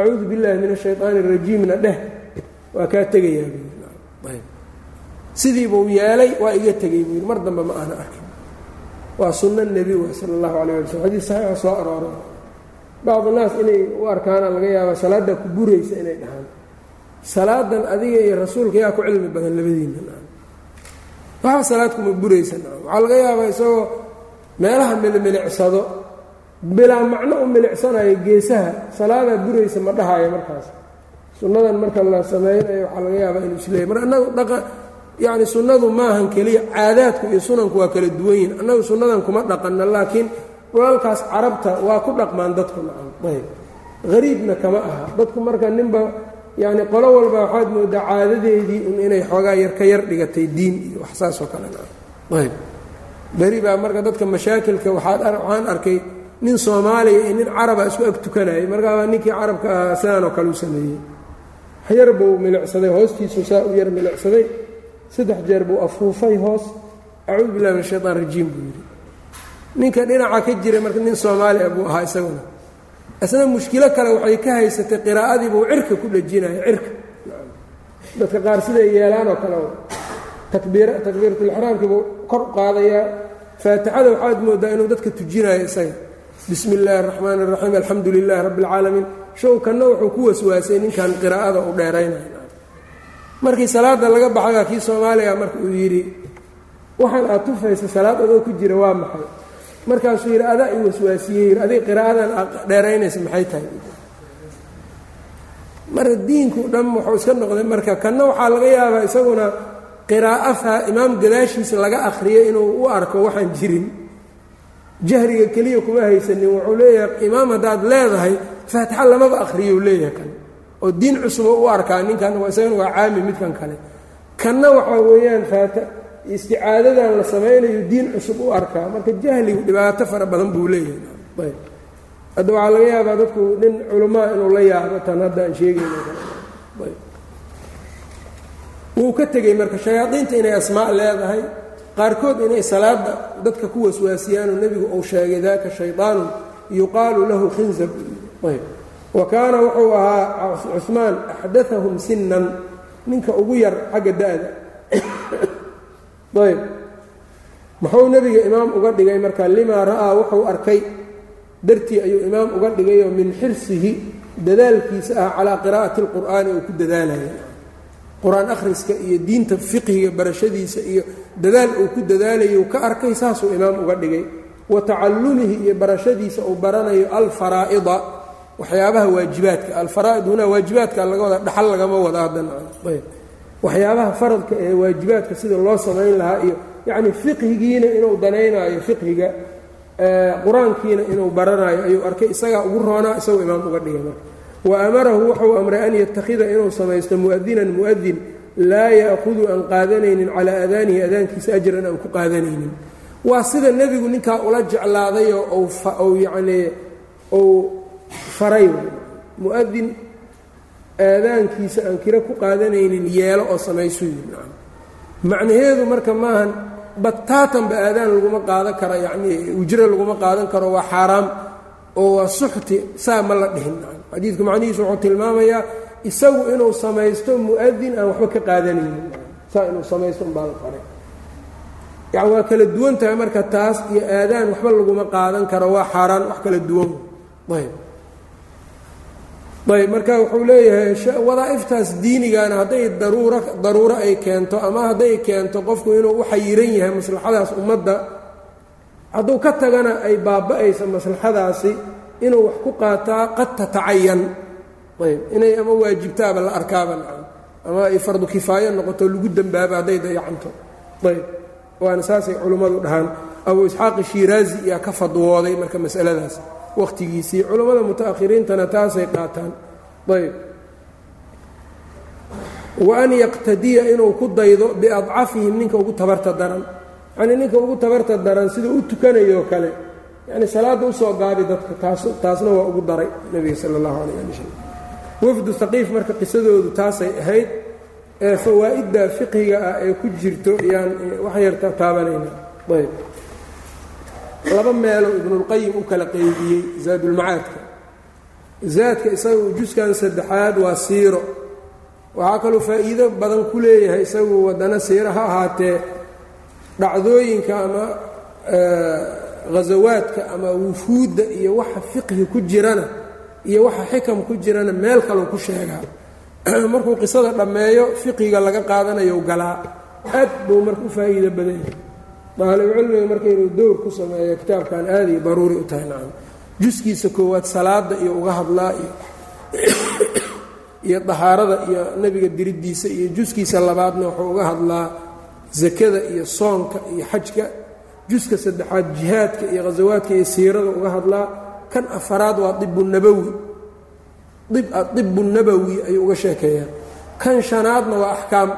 S1: acuudu billahi min ashayطaani اrajiimna dheh. Waa kaa tegayaa busidiibuu yeelay waa iga tegay buu yidhi. Mar dambe ma aana arkin. Waa sunno nebi wa sala allahu alay ala slm xadiis saxiixa soo aroora bacdu naas inay u arkaana laga yaabaa salaadda ku buraysa inay dhahaan. Salaadan adiga iyo rasuulka yaa ku cilmi badan labadiina waxa salaad kuma buraysa waxaa laga yaabaa isagoo meelaha melmelicsado bilaa macno u milicsanayo geesaha salaadaa buraysa ma dhahayo markaas. Sunnadan marka la sameynayo waxaa laga yaabaa inuu isleeyahy mar annagu dhaqa yacni sunnadu maahan keliya caadaadku iyo sunanku waa kala duwan yihiin annagu sunnadan kuma dhaqanna laakiin walaalkaas carabta waa ku dhaqmaan dadku nacam ayb. Hariibna kama aha. Dadku marka ninba yacni qolo walba waxaad moodaa caadadeedii inay xoogaa yar ka yar dhigatay diin iyo wax saasoo kale nacam ayb. Beri baa marka dadka mashaakilka waxaan arkay nin soomaaliya iyo nin caraba isku ag tukanayay. Markaabaa ninkii carabka ahaa sidaanoo kale u sameeyey. Yar buu milicsaday hoostiisu saa u yar milicsaday. Saddex jeer buu afuufay hoos. Acuudu billahi min shaytaan rajiim buu yidhi. Ninka dhinaca ka jira marka nin soomaaliya buu ahaa isaguna. Isna mushkilo kale waxay ka haysatay qiraa'adii buu cirka ku dhejinaya cirka. Dadka qaar siday yeelaan oo kale takbiir takbiiratulixraamkii buu kor u qaadayaa. Faatixada waxaad moodaa inuu dadka tujinayo isaga bismi illaahi araxmaan araxiim alxamdu lilaahi rabbi alcaalamiin showkanna wuxuu ku waswaasay ninkan qiraa'ada u dheeraynayo markii salaada laga baxayaa kii soomaaliga marka uu yidhi waxaan aad tufaysa salaad adoo ku jira waa maxay? Markaasuu yidhi adaa i waswaasiyey adiga qiraa'adan aad dheeraynaysa maxay tahay? Marka diinku dhan wuxuu iska noqday marka kanna waxaa laga yaabaa isaguna qiraa'afa imaam gadaashiisa laga akhriyo inuu u arko waxaan jirin jahriga keliya kuma haysanin wuxuu leeyahay imaam haddaad leedahay faatixa lamaba akhriyou leeyahay kan. Oo diin cusubo u arkaa ninkan isagana waa caami midkan kale. Kanna waxaa weeyaan faata isticaadadan la samaynayo diin cusub u arkaa. Marka jahligu dhibaato fara badan buu leeyahay. Hadda waxaa laga yaabaa dadku nin culamaa inuu la yaabo tan hadda aan wuu ka tegey marka shayaadiinta inay asmaa leedahay qaarkood inay salaada dadka ku waswaasiyaanoo nebigu uu sheegay daaka shayطaanu yuqaalu lahu khinzab wa kaana wuxuu ahaa cuثmaan axdaثahum sinan ninka ugu yar xagga da'da ayb muxuu nebiga imaam uga dhigay marka limaa ra'aa wuxuu arkay dartii ayuu imaam uga dhigayoo min xirsihi dadaalkiisa ah calaa qiraa'ati اlqur'aani uu ku dadaalaya qur'aan akhriska iyo diinta fiqhiga barashadiisa iyo dadaal uu ku dadaalayu ka arkay saasuu imaam uga dhigay. Wa tacalumihi iyo barashadiisa uu baranayo alfaraa'ida waxyaabaha waajibaadka. Alfaraa'id hunaa waajibaadka laga wada dhaxal lagama wada haddana waxyaabaha faradka ee waajibaadka sida loo samayn lahaa iyo yacni fiqhigiina inuu danaynaayo fiqhiga qur'aankiina inuu baranaayo ayuu arkay isagaa ugu roonaa isagoo imaam uga dhigay marka wa amarahu wuxuu amray an yattakhida inuu samaysto mu'adinan mu'adin laa ya'hudu aan qaadanaynin calaa adaanihi adaankiisa ajran aan ku qaadanaynin. Waa sida nebigu ninkaa ula jeclaadayoo ou yacnii ou faray. Mu'adin aadaankiisa aan kiro ku qaadanaynin yeelo oo samaysu yii macnaheedu marka maahan bataatanba aadaan laguma qaadan karo yacnii ujro laguma qaadan karo waa xaaraam oo waa suxti saa ma la dhihin xadiidku macnihiisu wuxuu tilmaamayaa isagu inuu samaysto mu'adin aan waxba ka qaadanaynin. Saa inuu samaysto umbaa la faray yani waa kala duwan tahay marka taas iyo aadaan waxba laguma qaadan karo waa xaaraan wax kala duwan. Ayb ayb marka wuxuu leeyahay wadaa'iftaas diinigana hadday daruuro daruuro ay keento ama hadday keento qofku inuu u xayiran yahay maslaxadaas ummadda hadduu ka tagana ay baaba-aysa maslaxadaasi inuu wax ku qaataa qad tatacayan ayb inay ama waajibtaaba la arkaaba ama ay fardu kifaayo noqoto lagu dembaaba hadday dayacanto. Ayb waana saasay culimmadu dhahaan. Abu isxaaq shiiraazi yaa ka fadwooday marka masaladaas. Wakhtigiisii culammada muta'ahiriintana taasay qaataan. Ayb. Wa an yaqtadiya inuu ku daydo biadcafihim ninka ugu tabarta daran. Yacnii ninka ugu tabarta daran sida u tukanayoo kale yacni salaadda u soo gaabi dadka taas taasna waa ugu daray nebiga sala allahu calayh ali wasalam wafdu haqiif marka qisadoodu taasay ahayd ee fawaa'idda fiqhiga ah ee ku jirto yaan wax yarta taabanayna. Ayb. Laba meeloo ibnulqayim u kala qeybiyey zaadulmacaadka zaadka isagu juskan saddexaad waa siiro. Waxaa kaloo faa'iido badan ku leeyahay isagu waddana siiro ha ahaatee dhacdooyinka ama ghasawaadka ama wufuudda iyo waxa fiqhi ku jirana iyo waxa xikam ku jirana meel kaloo ku sheegaa. Markuu qisada dhammeeyo fiqiga laga qaadanayo galaa. Aad buu marka u faa'iido badan yahay. Daalibcilmiga marka inuu dowr ku sameeyo kitaabkan aaday daruuri u tahay nacam. Juskiisa koowaad salaada iyo uga hadlaa iyo iyo dahaarada iyo nebiga diriddiisa iyo juskiisa labaadna wuxuu uga hadlaa sakada iyo soonka iyo xajka juska saddexaad jihaadka iyo khasawaadka iyo siirada uga hadlaa kan afaraad waa dibu nabowi dibu nabowi ayuu uga sheekeeyaan kan shanaadna waa axkaam.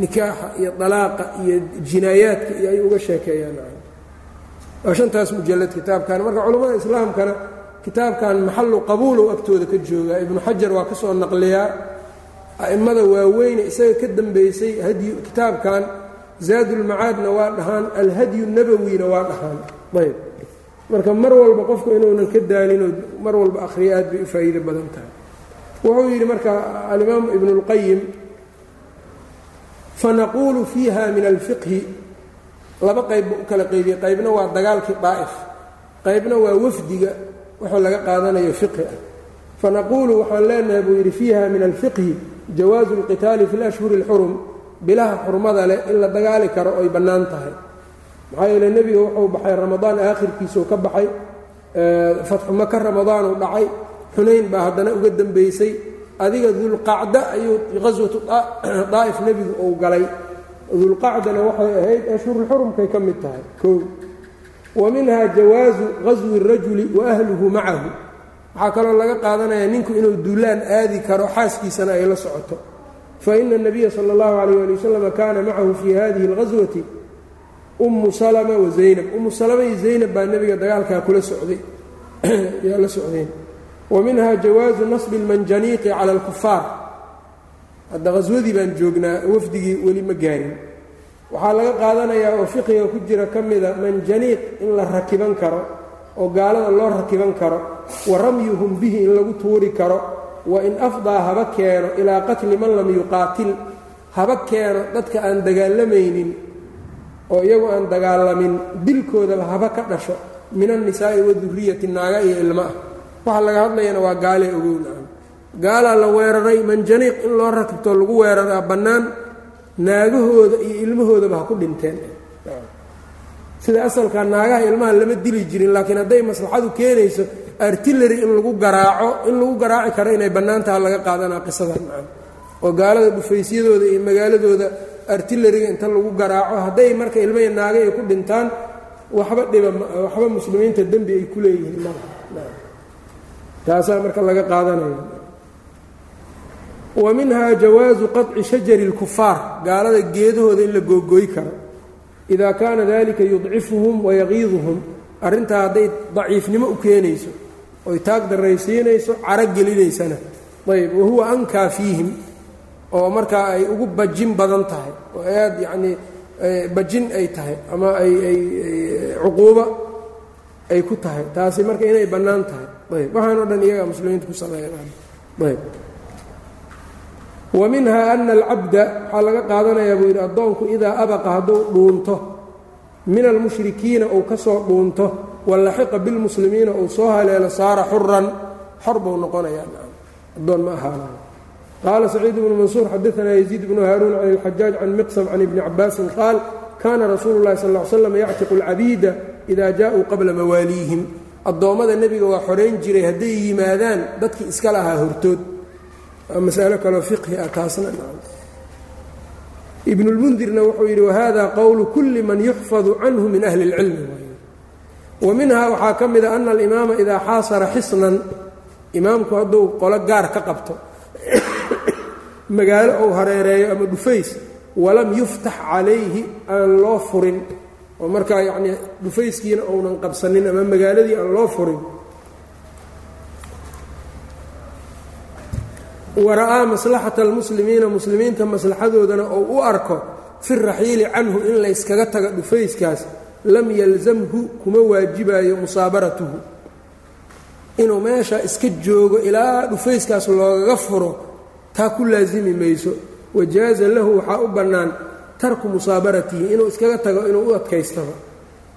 S1: Nikaaxa iyo dalaaqa iyo jinaayaadka iyo ayuu uga sheekeeyaan waa shantaas mujalad kitaabkan. Marka culammada islaamkana kitaabkan maxallu qabuulow agtooda ka joogaa. Ibnu xajar waa ka soo naqliyaa. A'immada waaweyne isaga ka dambeysay hadyu kitaabkan zaadulmacaadna waa dhahaan alhadyu nabowina waa dhahaan ayb marka mar walba qofku inuunan ka daalinoo mar walba akhriyo aad bay u faa'iido badan tahay wuxuu yidhi marka alimaam ibnu اlqayim fanaquulu fiiha min alfiqhi laba qaybba u kala qaybiyey qaybna waa dagaalkii daa'if qaybna waa wafdiga wuxuu laga qaadanayo fiqhi ah fanaquulu waxaan leenahay buu yidhi fiiha min alfiqhi jawaazu اlqitaali fi اlashhuri اlxurum bilaha xurmada leh in la dagaali karo oy bannaan tahay. Maxaa yeele nebiga wuxuu baxay ramadaan aakhirkiisuu ka baxay fatxu maka ramadaanuu dhacay. Xunayn baa haddana uga dembaysay adiga dulqacda ayuu qaswatu daa'if nebigu uu galay. Dulqacdana waxay ahayd ashhurulxurumkay ka mid tahay. Koo wa minha jawaasu qaswi rajuli wa ahluhu macahu. Waxaa kaloo laga qaadanayaa ninku inuu duulaan aadi karo xaaskiisana ay la socoto fa ina اnabiya sala اllahu alayh ali wasalam kaana macahu fii hadihi اlqaswati ummu salama wa zaynab ummu salama iyo zaynab baa nebiga dagaalkaa kula socday yaa la socdeen wa minha jawaasu nasbi اlmanjaniiqi cala اlkufaar hadda qaswadii baan joognaa wafdigii weli ma gaarin waxaa laga qaadanayaa oo fiqiga ku jira ka mida manjaniiq in la rakiban karo oo gaalada loo rakiban karo wa ramyuhum bihi in lagu tuuri karo wa in afdaa haba keeno ilaa qatli man lam yuqaatil haba keeno dadka aan dagaalamaynin oo iyagu aan dagaalamin dilkoodaba haba ka dhasho min annisaa'i wadurriyati naaga iyo ilmo ah. Waxa laga hadlayana waa gaalee ogownaan gaalaa la weeraray manjaniiq in loo rakibto lagu weeraraa bannaan naagahooda iyo ilmahoodaba ha ku dhinteen. Sida asalkaa naagaha ilmaha lama dili jirin laakiin hadday maslaxadu keenayso artillery in lagu garaaco in lagu garaaci karo inay bannaantaha laga qaadanaa qisadan maan oo gaalada dhufaysyadooda iyo magaaladooda artilleriga inta lagu garaaco hadday marka ilmahi naaga ay ku dhintaan waxba dhiba waxba muslimiinta dembi ay ku leeyihiin taasaa marka laga qaadanaya. Wa minhaa jawaasu qaطci shajari اlkufaar gaalada geedahooda in la googooy karo. Idaa kaana dalika yudcifuhum wayaqiiduhum arrintaa hadday daciifnimo u keenayso oy taag darraysiinayso caro gelinaysana. Ayb wahuwa ankaa fiihim oo markaa ay ugu bajin badan tahay oo aad yacnii bajin ay tahay ama ay ay cuquubo ay ku tahay. Taasi marka inay bannaan tahay. Ayb waxaanoo dhan iyagaa muslimiinta ku sameeyaan ayb wa minhaa ana alcabda waxaa laga qaadanayaa buu yidhi addoonku idaa abaqa hadduu dhuunto min almushrikiina uu ka soo dhuunto walaxiqa bilmuslimiina uu soo haleelo saara xuran xor buu noqonayaa addoon ma ahaanay qaala saciid bnu mansuur xadaanaa yaziid bnu haaruun can ilxajaaj can miqsam can ibni cabaasin qaal kaana rasuulu llahi sal l slam yactiqu alcabiida idaa jaauu qabla mawaaliihim. Addoommada nebiga waa xorayn jiray hadday yimaadaan dadkii iska lahaa hortood. Masalo kaleo fiqhi ah taasna ibnulmundirna wuxuu yidhi wahada qowlu kulli man yuxfadu canhu min ahli اlcilmi wa minhaa waxaa ka mida ana alimaama idaa xaasara xisnan imaamku hadduu qolo gaar ka qabto magaalo ou hareereeyo ama dhufays walam yuftax calayhi aan loo furin. Oo markaa yacnii dhufayskiina ounan qabsanin ama magaaladii aan loo furin. Wara'aa maslaxata almuslimiina muslimiinta maslaxadoodana ou u arko fi raxiili canhu in layskaga taga dhufayskaas lam yalzamhu kuma waajibayo musaabaratuhu. Inuu meesha iska joogo ilaa dhufayskaas loogaga furo taa ku laasimi mayso. Wajaaza lahu waxaa u bannaan tarku musaabaratihi inuu iskaga tago inuu u adkaystaba.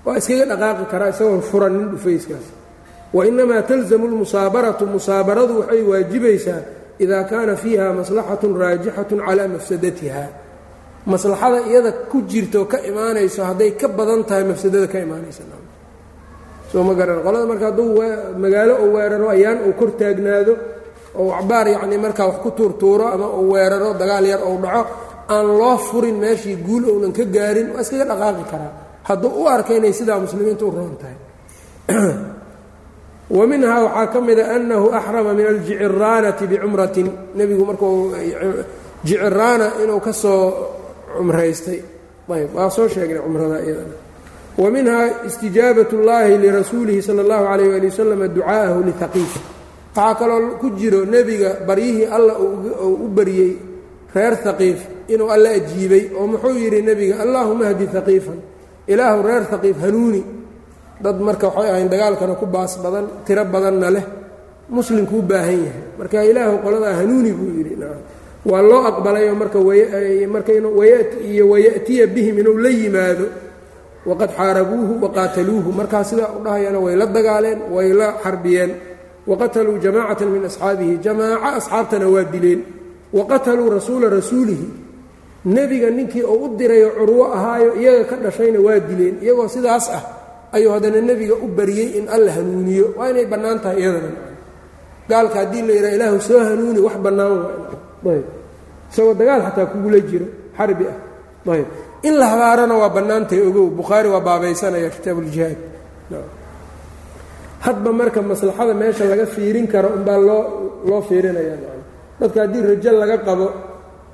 S1: Waa iskaga dhaqaaqi karaa isagoon furanin dhufayskaas. Wa innamaa talzamu lmusaabaratu musaabaradu waxay waajibaysaa ida kaana fiiha maslaxatun raajixatun calaa mafsadatiha maslaxada iyada ku jirto ka imaanayso hadday ka badan tahay mafsadada ka imaanaysa. Soo ma garan. Qolada marka hadduu magaalo uu weeraro ayaan uu kor taagnaado ou acbaar yacnii markaa wax ku tuurtuuro ama uu weeraro dagaal yar ou dhaco aan loo furin meeshii guul ounan ka gaarin waa iskaga dhaqaaqi karaa. Hadduu u arka inay sidaa muslimiinta u roon tahay. Wa waxaa ka mida annahu axrama min aljiciraanati bicumratin nebigu markuu jiciraana inuu ka soo cumraystay ayb waa soo sheegnay cumrada iyadana. Wa minhaa istijaabat اllaahi lirasuulihi sala اllahu calayh ali wasalam ducaa'ahu lihaqiif waxaa kaloo ku jiro nebiga baryihii alla uu u baryey reer haqiif inuu alla ajiibay oo muxuu yidhi nebiga allaahuma hdi haqiifan ilaahu reer haqiif hanuuni. Dad marka waxay ahayn dagaalkana ku baas badan tiro badanna leh. Muslimkuu baahan yahay. Marka ilaahu qoladaa hanuuni buu yidhi waa loo aqbalayoo marka marka iyo waya'tiya bihim inuu la yimaado. Waqad xaarabuuhu waqaataluuhu markaa sidaa u dhahayana way la dagaaleen way la xarbiyeen. Waqataluu jamaacatan min asxaabihi. Jamaaco asxaabtana waa dileen. Waqataluu rasuula rasuulihi. Nebiga ninkii uu u dirayo curwo ahaayo iyaga ka dhashayna waa dileen. Iyagoo sidaas ah ayuu haddana nebiga u bariyey in alla hanuuniyo. Waa inay bannaan tahay iyadana. Gaalka haddii la yidhaha ilaahu soo hanuuni wax bannaan waayb isagoo dagaal xataa kugula jiro xarbi ah. Ayb. In la habaarana waa bannaantahay ogow. Bukhaari waa baabaysanaya kitaabuuljihaad hadba marka maslaxada meesha laga fiirin karo unbaa loo loo fiirinaya dadka haddii rajo laga qabo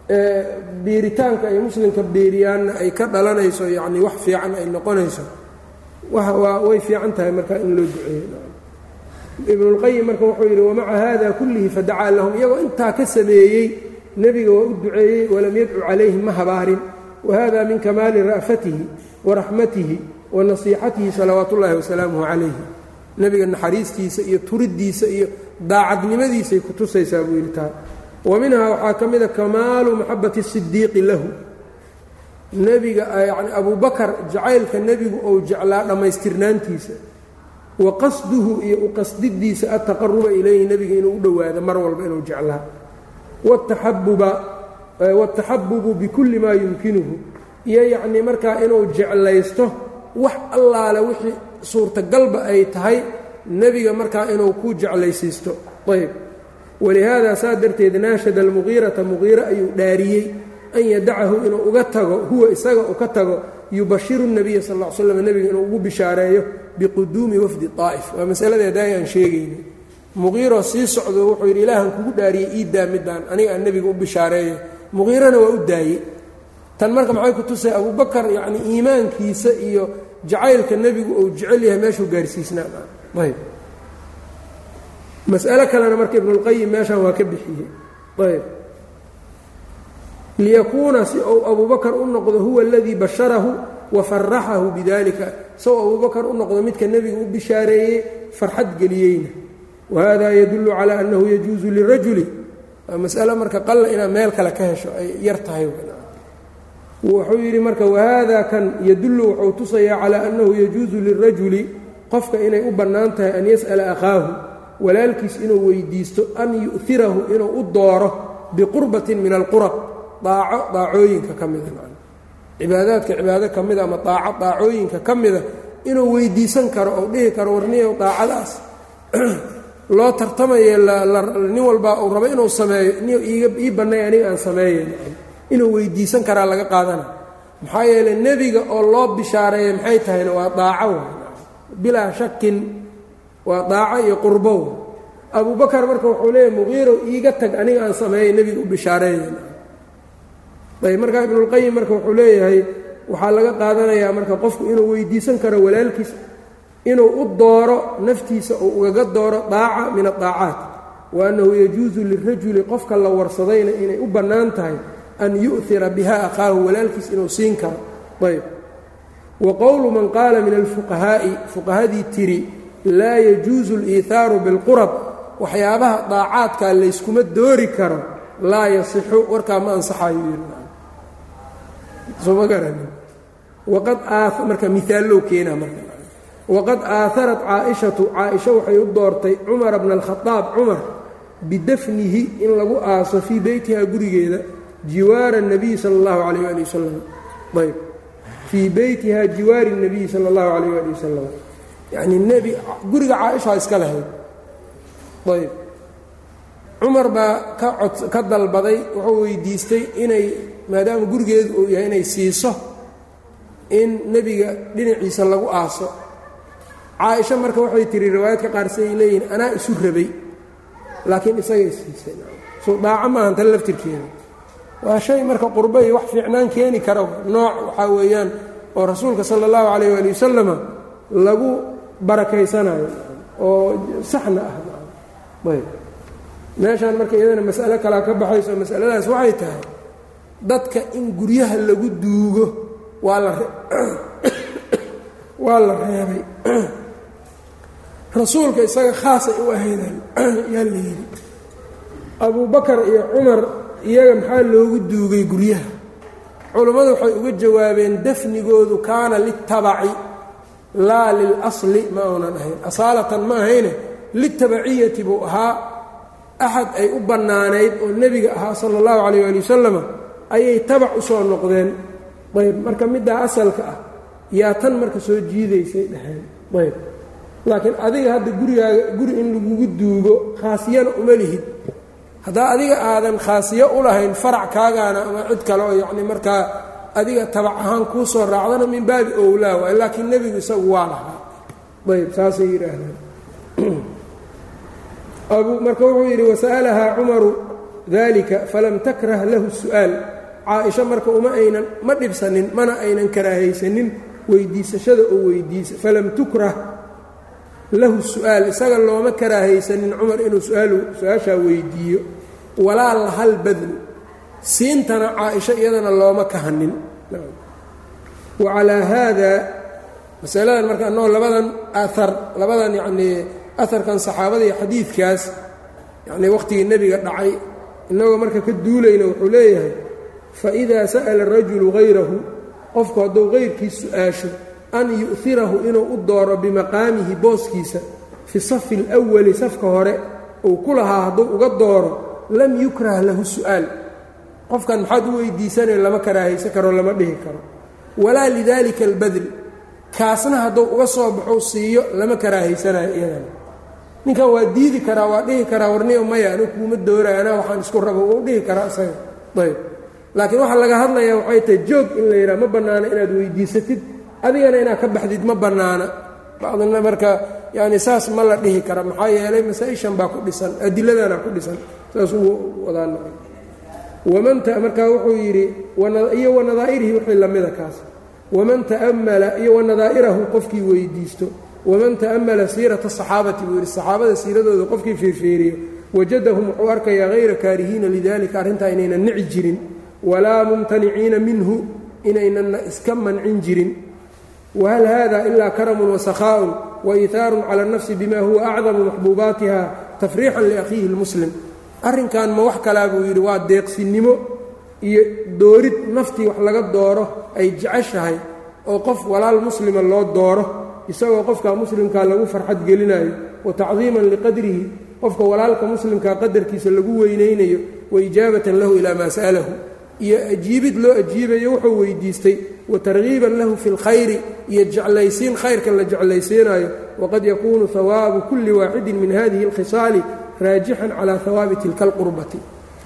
S1: ee biiritaanka ay muslimka biiriyaanna ay ka dhalanayso yacni wax fiican ay noqonayso way fiican tahay marka in loo duceeyo ibnulqayim marka wuxuu yidhi wamaca hada kullihi fadacaa lahum. Iyagoo intaa ka sameeyey nebiga waa u duceeyey walam yadcu calayhim ma habaarin. Wahada min kamaali ra'fatihi waraxmatihi wa nasiixatihi salawaat ullaahi wasalaamuhu calayhi. Nebiga naxariistiisa iyo turiddiisa iyo daacadnimadiisay ku tusaysaa buu yidhi taa. Wa minhaa waxaa ka mida kamaalu maxabati sidiiqi lahu. Nebiga yacni abubakar jacaylka nebigu ou jeclaa dhammaystirnaantiisa wa qasduhu iyo u qasdidiisa altaqaruba ilayhi nebiga inuu u dhowaado mar walba inuu jeclaa. Wataxabubu bikulli maa yumkinuhu. Iyo yacnii markaa inuu jeclaysto wax allaale wixii suurtagalba ay tahay nebiga markaa inuu ku jeclaysiisto. Ayb walihaada saa darteed naashada almuqiirata muqiire ayuu dhaariyey an yadacahu inuu uga tago huwa isaga uu ka tago yubashiru nabiya sal l slam nebiga inuu ugu bishaareeyo biquduumi wafdi aa'if waa aan sheegayna muqiiro sii socdo wuxuu yidhi ilaahan kugu dhaariyey ii daa midaan aniga aan nebiga u bishaareeyo muqiirana waa u daayey. Tan marka maxay ku tusay abubakar yacni iimaankiisa iyo jacaylka nebigu uu jecel yahay meeshuu gaarsiisnaa ayb mas'alo kalena marka ibnulqayim meeshan waa ka bixiyey. Ayb liyakuuna si uu abubakar u noqdo huwa aladii basharahu wa faraxahu bidalika sao abubakar u noqdo midka nebiga u bishaareeyey farxad geliyeyna wahada yadullu calaa annahu yajuusu lirajuli mas'alo marka qalla inaad meel kale ka hesho ay yar tahay wuxuu yidhi marka wahada kan yadullu wuxuu tusayaa calaa annahu yajuusu lirajuli qofka inay u bannaan tahay an yas'ala akhaahu walaalkiis inuu weydiisto an yu'hirahu inuu u dooro biqurbatin min alqurab daaco daacooyinka ka mida cibaadaadka cibaado ka mida ama daaco daacooyinka ka mida inuu weydiisan karo ou dhihi karo warniyow daacadaas. Loo tartamaye nin walbaa uu rabo inuu sameeyo niyo ii bannay aniga aan sameeyen. Inuu weydiisan karaa laga qaadana. Maxaa yeeley nebiga oo loo bishaareeya maxay tahayna waa daaco bilaa shakin waa daaco iyo qurbow. Abubakar marka wuxuu leeyahy muqiirow iiga tag aniga aan sameeyey nebiga u bishaareeyen ayb markaa ibnulqayim marka wuxuu leeyahay waxaa laga qaadanayaa marka qofku inuu weydiisan karo walaalkiis inuu u dooro naftiisa uu ugaga dooro daaca min adaacaat wa annahu yajuusu lirajuli qofka la warsadayna inay u bannaan tahay an yu'hira biha akhaahu walaalkiis inuu siin karo. Ayb. Wa qowlu man qaala min alfuqahaa'i fuqahadii tiri laa yajuusu aliithaaru bilqurab waxyaabaha daacaadkaa layskuma doori karo laa yasixu warkaa ma ansaxayo soma garanin. Waqad marka miaallow keenaa marka. Waqad aaharat caaishatu caaisha waxay u doortay cumara bna alkhadaab cumar bidafnihi in lagu aaso fii beytiha gurigeeda jiwaara nabiyi sala allahu calayh ali wasalam ayb fii beytiha jiwaari nabiyi sala allahu calayh ali wasalam yacnii nebi guriga caaishaa iska lahayd. Ayb cumar baa ka cod ka dalbaday wuxuu weydiistay inay maadaama gurigeedu uu yahay inay siiso in nebiga dhinaciisa lagu aaso. Caaisha marka waxay tihi riwaayadka qaar siday leeyihiin anaa isu rabay. Laakiin isagay siisay. Soo dhaaco maahan tan laftirkeeda. Waa shay marka qurbo iyo wax fiicnaan keeni kara nooc waxaa weeyaan oo rasuulka sala allahu calayh waali wasalama lagu barakaysanayo oo saxna ah. Ayb meeshaan marka iyadana mas'alo kalaa ka baxayso masaladaas waxay tahay dadka in guryaha lagu duugo waa la waa la reebay. Rasuulka isaga khaasay u ahaydeen yaa la yidhi abubakar iyo cumar iyaga maxaa loogu duugay guryaha? Culammadu waxay uga jawaabeen dafnigoodu kaana liltabaci laa lilasli ma uunan ahayn asaalatan ma ahayne litabaciyati buu ahaa axad ay u bannaanayd oo nebiga ahaa sala allahu calayh ali wasalama ayay tabac u soo noqdeen. Ayb marka middaa asalka ah yaa tan marka soo jiidaysay dhaheen. Ayb laakiin adiga hadda gurigaaga guri in lagugu duugo khaasiyana uma lihid. Haddaa adiga aadan khaasiyo u lahayn farac kaagaana ama cid kale oo yacni markaa adiga tabac ahaan kuu soo raacdana min baabi owlaa waay laakiin nebigu isagu waa lahaa. Ayb saasay yidhaahdeen marka wuxuu yidhi wasa'alahaa cumaru dalika falam takrah lahu su'aal. Caaisha marka uma aynan ma dhibsanin mana aynan karaahaysanin weydiisashada oo weydiisa. Falam tukrah lahu su'aal isaga looma karaahaysanin cumar inuu su'aashaa weydiiyo. Walaa lahal badlu siintana caaisho iyadana looma kahanin. Wa calaa haada masaladan marka annagoo labadan aar labadan yacnii aharkan saxaabada iyo xadiidkaas yacnii wakhtigii nebiga dhacay innagoo marka ka duulayna wuxuu leeyahay faidaa sa'ala rajulu hayrahu qofku hadduu hayrkiis su'aasho an yu'hirahu inuu u dooro bimaqaamihi booskiisa fi safi alwali safka hore uu ku lahaa hadduu uga dooro lam yukrah lahu su'aal. Qofkan maxaad u weydiisanayo lama karaahaysan karo lama dhihi karo. Walaa lidalika albadl kaasna hadduu uga soo baxo siiyo lama karaahaysanayo iyadana ninkan waa diidi karaa waa dhihi karaa warniyo maya anu kuuma dooraya anaa waxaan isku rabo uu dhihi karaa isaga ayb laakiin waxaa laga hadlayaa waxay tahay joog in la yidhaha ma bannaana inaad weydiisatid adigana inaad ka baxdid ma bannaana bacdina marka yacni saas ma la dhihi kara maxaa yeelay masaa-ishan baa ku dhisan adiladana ku dhisan saas uu wadaan waman markaa wuxuu yidhi iyo wanadaa'irihi wixii lamida kaas. Waman ta'ammala iyo wanadaa'irahu qofkii weydiisto waman ta'ammala siirata saxaabati buu yidhi saxaabada siiradooda qofkii fiirfiiriyo wajadahum wuxuu arkayaa hayra kaarihiina lidalika arrintaa inaynan nici jirin walaa mumtaniciina minhu inaynanna iska mancin jirin. Whal hada ila karamu wasakhaa'un waiihaarun cala اnafsi bima huwa acdamu maxbuubaatiha tafriixan liakhiihi اlmuslim arrinkan ma wax kalaa buu yidhi waa deeqsinimo iyo doorid naftii wax laga dooro ay jeceshahay oo qof walaal muslima loo dooro isagoo qofka muslimkaa lagu farxad gelinayo wa tacdiiman liqadrihi qofka walaalka muslimkaa qadarkiisa lagu weynaynayo wa ijaabatan lahu ilaa maa sa'alahu. Iyo ajiibid loo ajiibayo wuxuu weydiistay wa targiiban lahu fi اlkhayri iyo jeclaysiin khayrka la jeclaysiinayo waqad yakuunu hawaabu kulli waaxidin min hadihi اlkhisaali raajixan calaa hawaabi tilka alqurbati.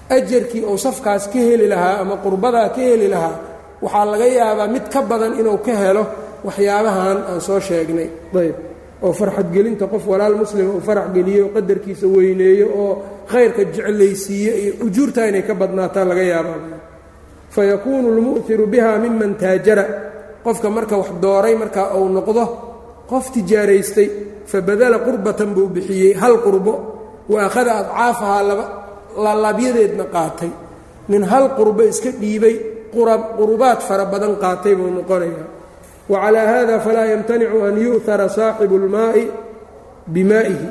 S1: Ajarkii uu safkaas ka heli lahaa ama qurbadaa ka heli lahaa waxaa laga yaabaa mid ka badan inuu ka helo waxyaabahan aan soo sheegnay. Ayb. Oo farxadgelinta qof walaal muslima uu farax geliyo qadarkiisa weyneeyo oo khayrka jeclaysiiyo iyo ujuurtaa inay ka badnaataa laga yaabaa fayakuunu lmu'hiru biha miman taajara. Qofka marka wax dooray marka uu noqdo qof tijaaraystay fabadala qurbatan buu bixiyey hal qurbo. Wa akhada adcaafahaa laalaabyadeedna qaatay. Nin hal qurbo iska dhiibay qurubaad fara badan qaatay buu noqonayaa wa calaa hada falaa yamtanicu an yu'hara saaxibu اlmaa'i bimaa'ihi.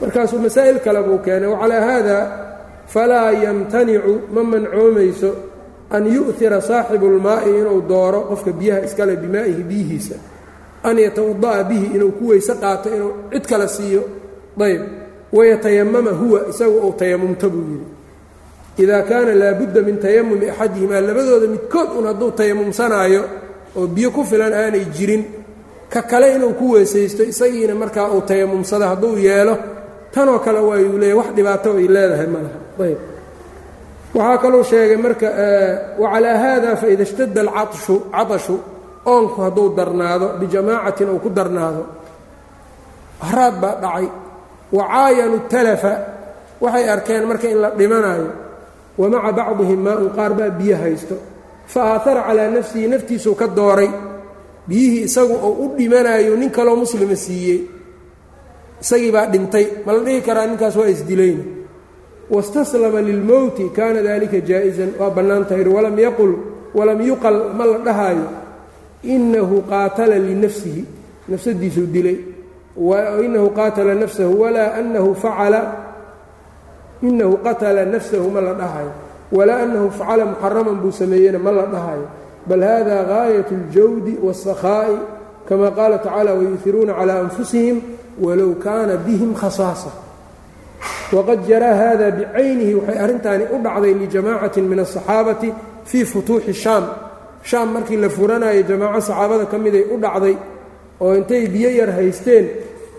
S1: Markaasuu masaa'il kale buu keenay wacalaa haada falaa yamtanicu ma mancoomayso an yu'hira saaxibu اlmaa'i inuu dooro qofka biyaha iskale bimaa'ihi biyihiisa. An yatawada'a bihi inuu ku weyse qaato inuu cid kale siiyo. Ayb wayatayamama huwa isagu uu tayamumta buu yidhi idaa kaana laabudda min tayamumi axadihimaa labadooda midkood un hadduu tayamumsanaayo oo biyo ku filan aanay jirin ka kale inuu ku weesaysto isagiina markaa uu tayamumsado hadduu yeelo tanoo kale waayuu leeyahy wax dhibaato ay leedahay ma laha ayb waxaa kaluu sheegay marka wacalaa haada faida ishtada alcatshu catashu oonku hadduu darnaado bijamaacatin uu ku darnaado haraad baa dhacay wacaayanu talafa waxay arkeen marka in la dhimanayo wa maca bacdihim maa-un qaar baa biyo haysto fa aahara calaa nafsihi naftiisuu ka dooray biyihii isagu oo u dhimanayo nin kaloo muslima siiyey isagii baa dhintay ma la dhihi karaa ninkaas waa isdilayna wastaslama lilmowti kaana dalika jaa-isan waa bannaan tahay walam yaqul walam yuqal ma la dhahaayo inahu qaatala linafsihi nafsadiisuu dilay inahu qaatala nafsahu walaa anahu facala inahu qatala nafsahu ma la dhahayo walaa annahu facala muxaraman buu sameeyena ma la dhahayo. Bal hada gaayat اljawdi wاsakhaa'i kama qaala tacaala wayuhiruuna cala anfusihim walow kaana bihim khasaasa. Waqad jaraa hada bicaynihi waxay arrintaani u dhacday lijamaacatin min asaxaabati fii futuuxi shaam. Shaam markii la furanayo jamaaco saxaabada ka miday u dhacday oo intay biyo yar haysteen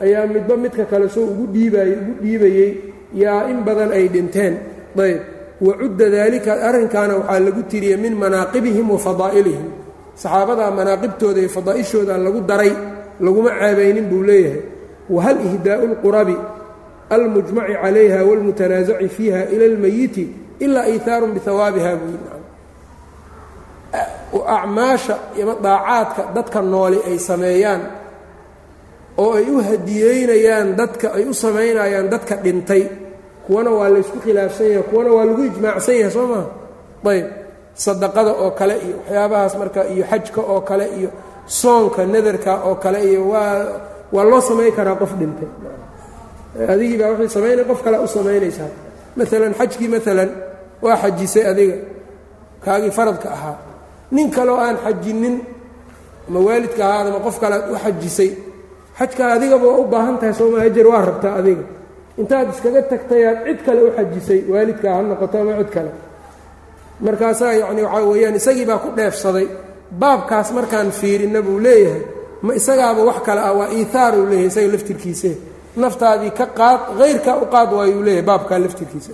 S1: ayaa midba midka kale soo ugu dhiibayey ugu dhiibayey yaa in badan ay dhinteen. Ayb wacudda daalika arrinkaana waxaa lagu tiriyey min manaaqibihim wa fadaa'ilihim. Saxaabadaa manaaqibtooda iyo fadaa'ishooda lagu daray laguma caabaynin buu leeyahay. Wahal ihdaa'u lqurabi almujmaci calayha wاlmutanaasaci fiiha ila اlmayiti ilaa iihaarun bihawaabiha buu acmaasha ima daacaadka dadka nooli ay sameeyaan oo ay u hadiyeynayaan dadka ay u samaynayaan dadka dhintay. Kuwana waa laysku khilaafsan yahay kuwana waa lagu ijmaacsan yahay soo maa ayb. Sadaqada oo kale iyo waxyaabahaas marka iyo xajka oo kale iyo soonka nadarka oo kale iyo waa waa loo samayn karaa qof dhintay. Adigii baa waxay samaynay qof kale u samaynaysaa maalan xajkii maalan waa xajisay adiga. Kaagii faradka ahaa. Nin kaleo aan xajinin ama waalidka ahaada ma qof kale aad u xajisay xajka adigaba waa u baahan tahay sooma hajar waa rabtaa adiga intaad iskaga tagtayaad cid kale u xajisay waalidkaa ha noqoto ama cid kale markaasaa yacni waxaa weeyaan isagii baa ku dheefsaday baabkaas markaan fiirinna buu leeyahay ma isagaaba wax kale ah waa iihaar uu leeyahay isaga laftirkiise naftaadii ka qaad hayrkaa u qaad waayuu leeyahay baabkaa laftirkiisa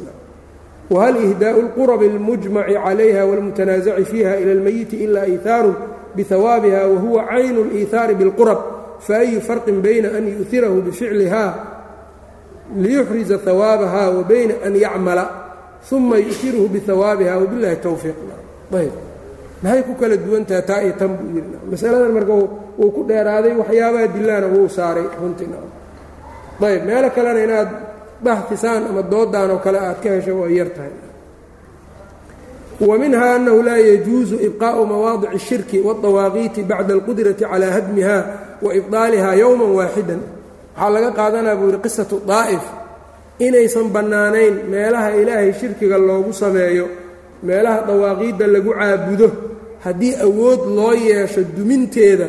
S1: whal ihdaءu اlqurabi اlmujmaci calayha wاlmutanaasaci fiiha ilى اlmayiti ila iihaaru bihawaabiha wahuwa caynu اliihaari biاlqurab faayu farqin bayna an yu'irahu bificlihaa liyuxriza hawaabaha wa bayna an yacmala uma yu'tiruhu bihawaabiha wabilahi towfiiq ayb maxay ku kala duwantaha taa iyo tan buu yidhi masaladan marka wuu ku dheeraaday waxyaabaha dilaana wuu saaray runtii ayb meelo kalena inaad baxtisaan ama doodaan oo kale aad ka hesho waa yar tahay wa minha annahu laa yajuusu ibqaa'u mawaadici الshirki wالطawaaqiiti bacda اlqudrati calى hadmiha wa ibطaaliha yowma waaxidan. Waxaa laga qaadanaa buu yidhi qisatu daa'if. Inaysan bannaanayn meelaha ilaahay shirkiga loogu sameeyo meelaha dawaaqiidda lagu caabudo haddii awood loo yeesho duminteeda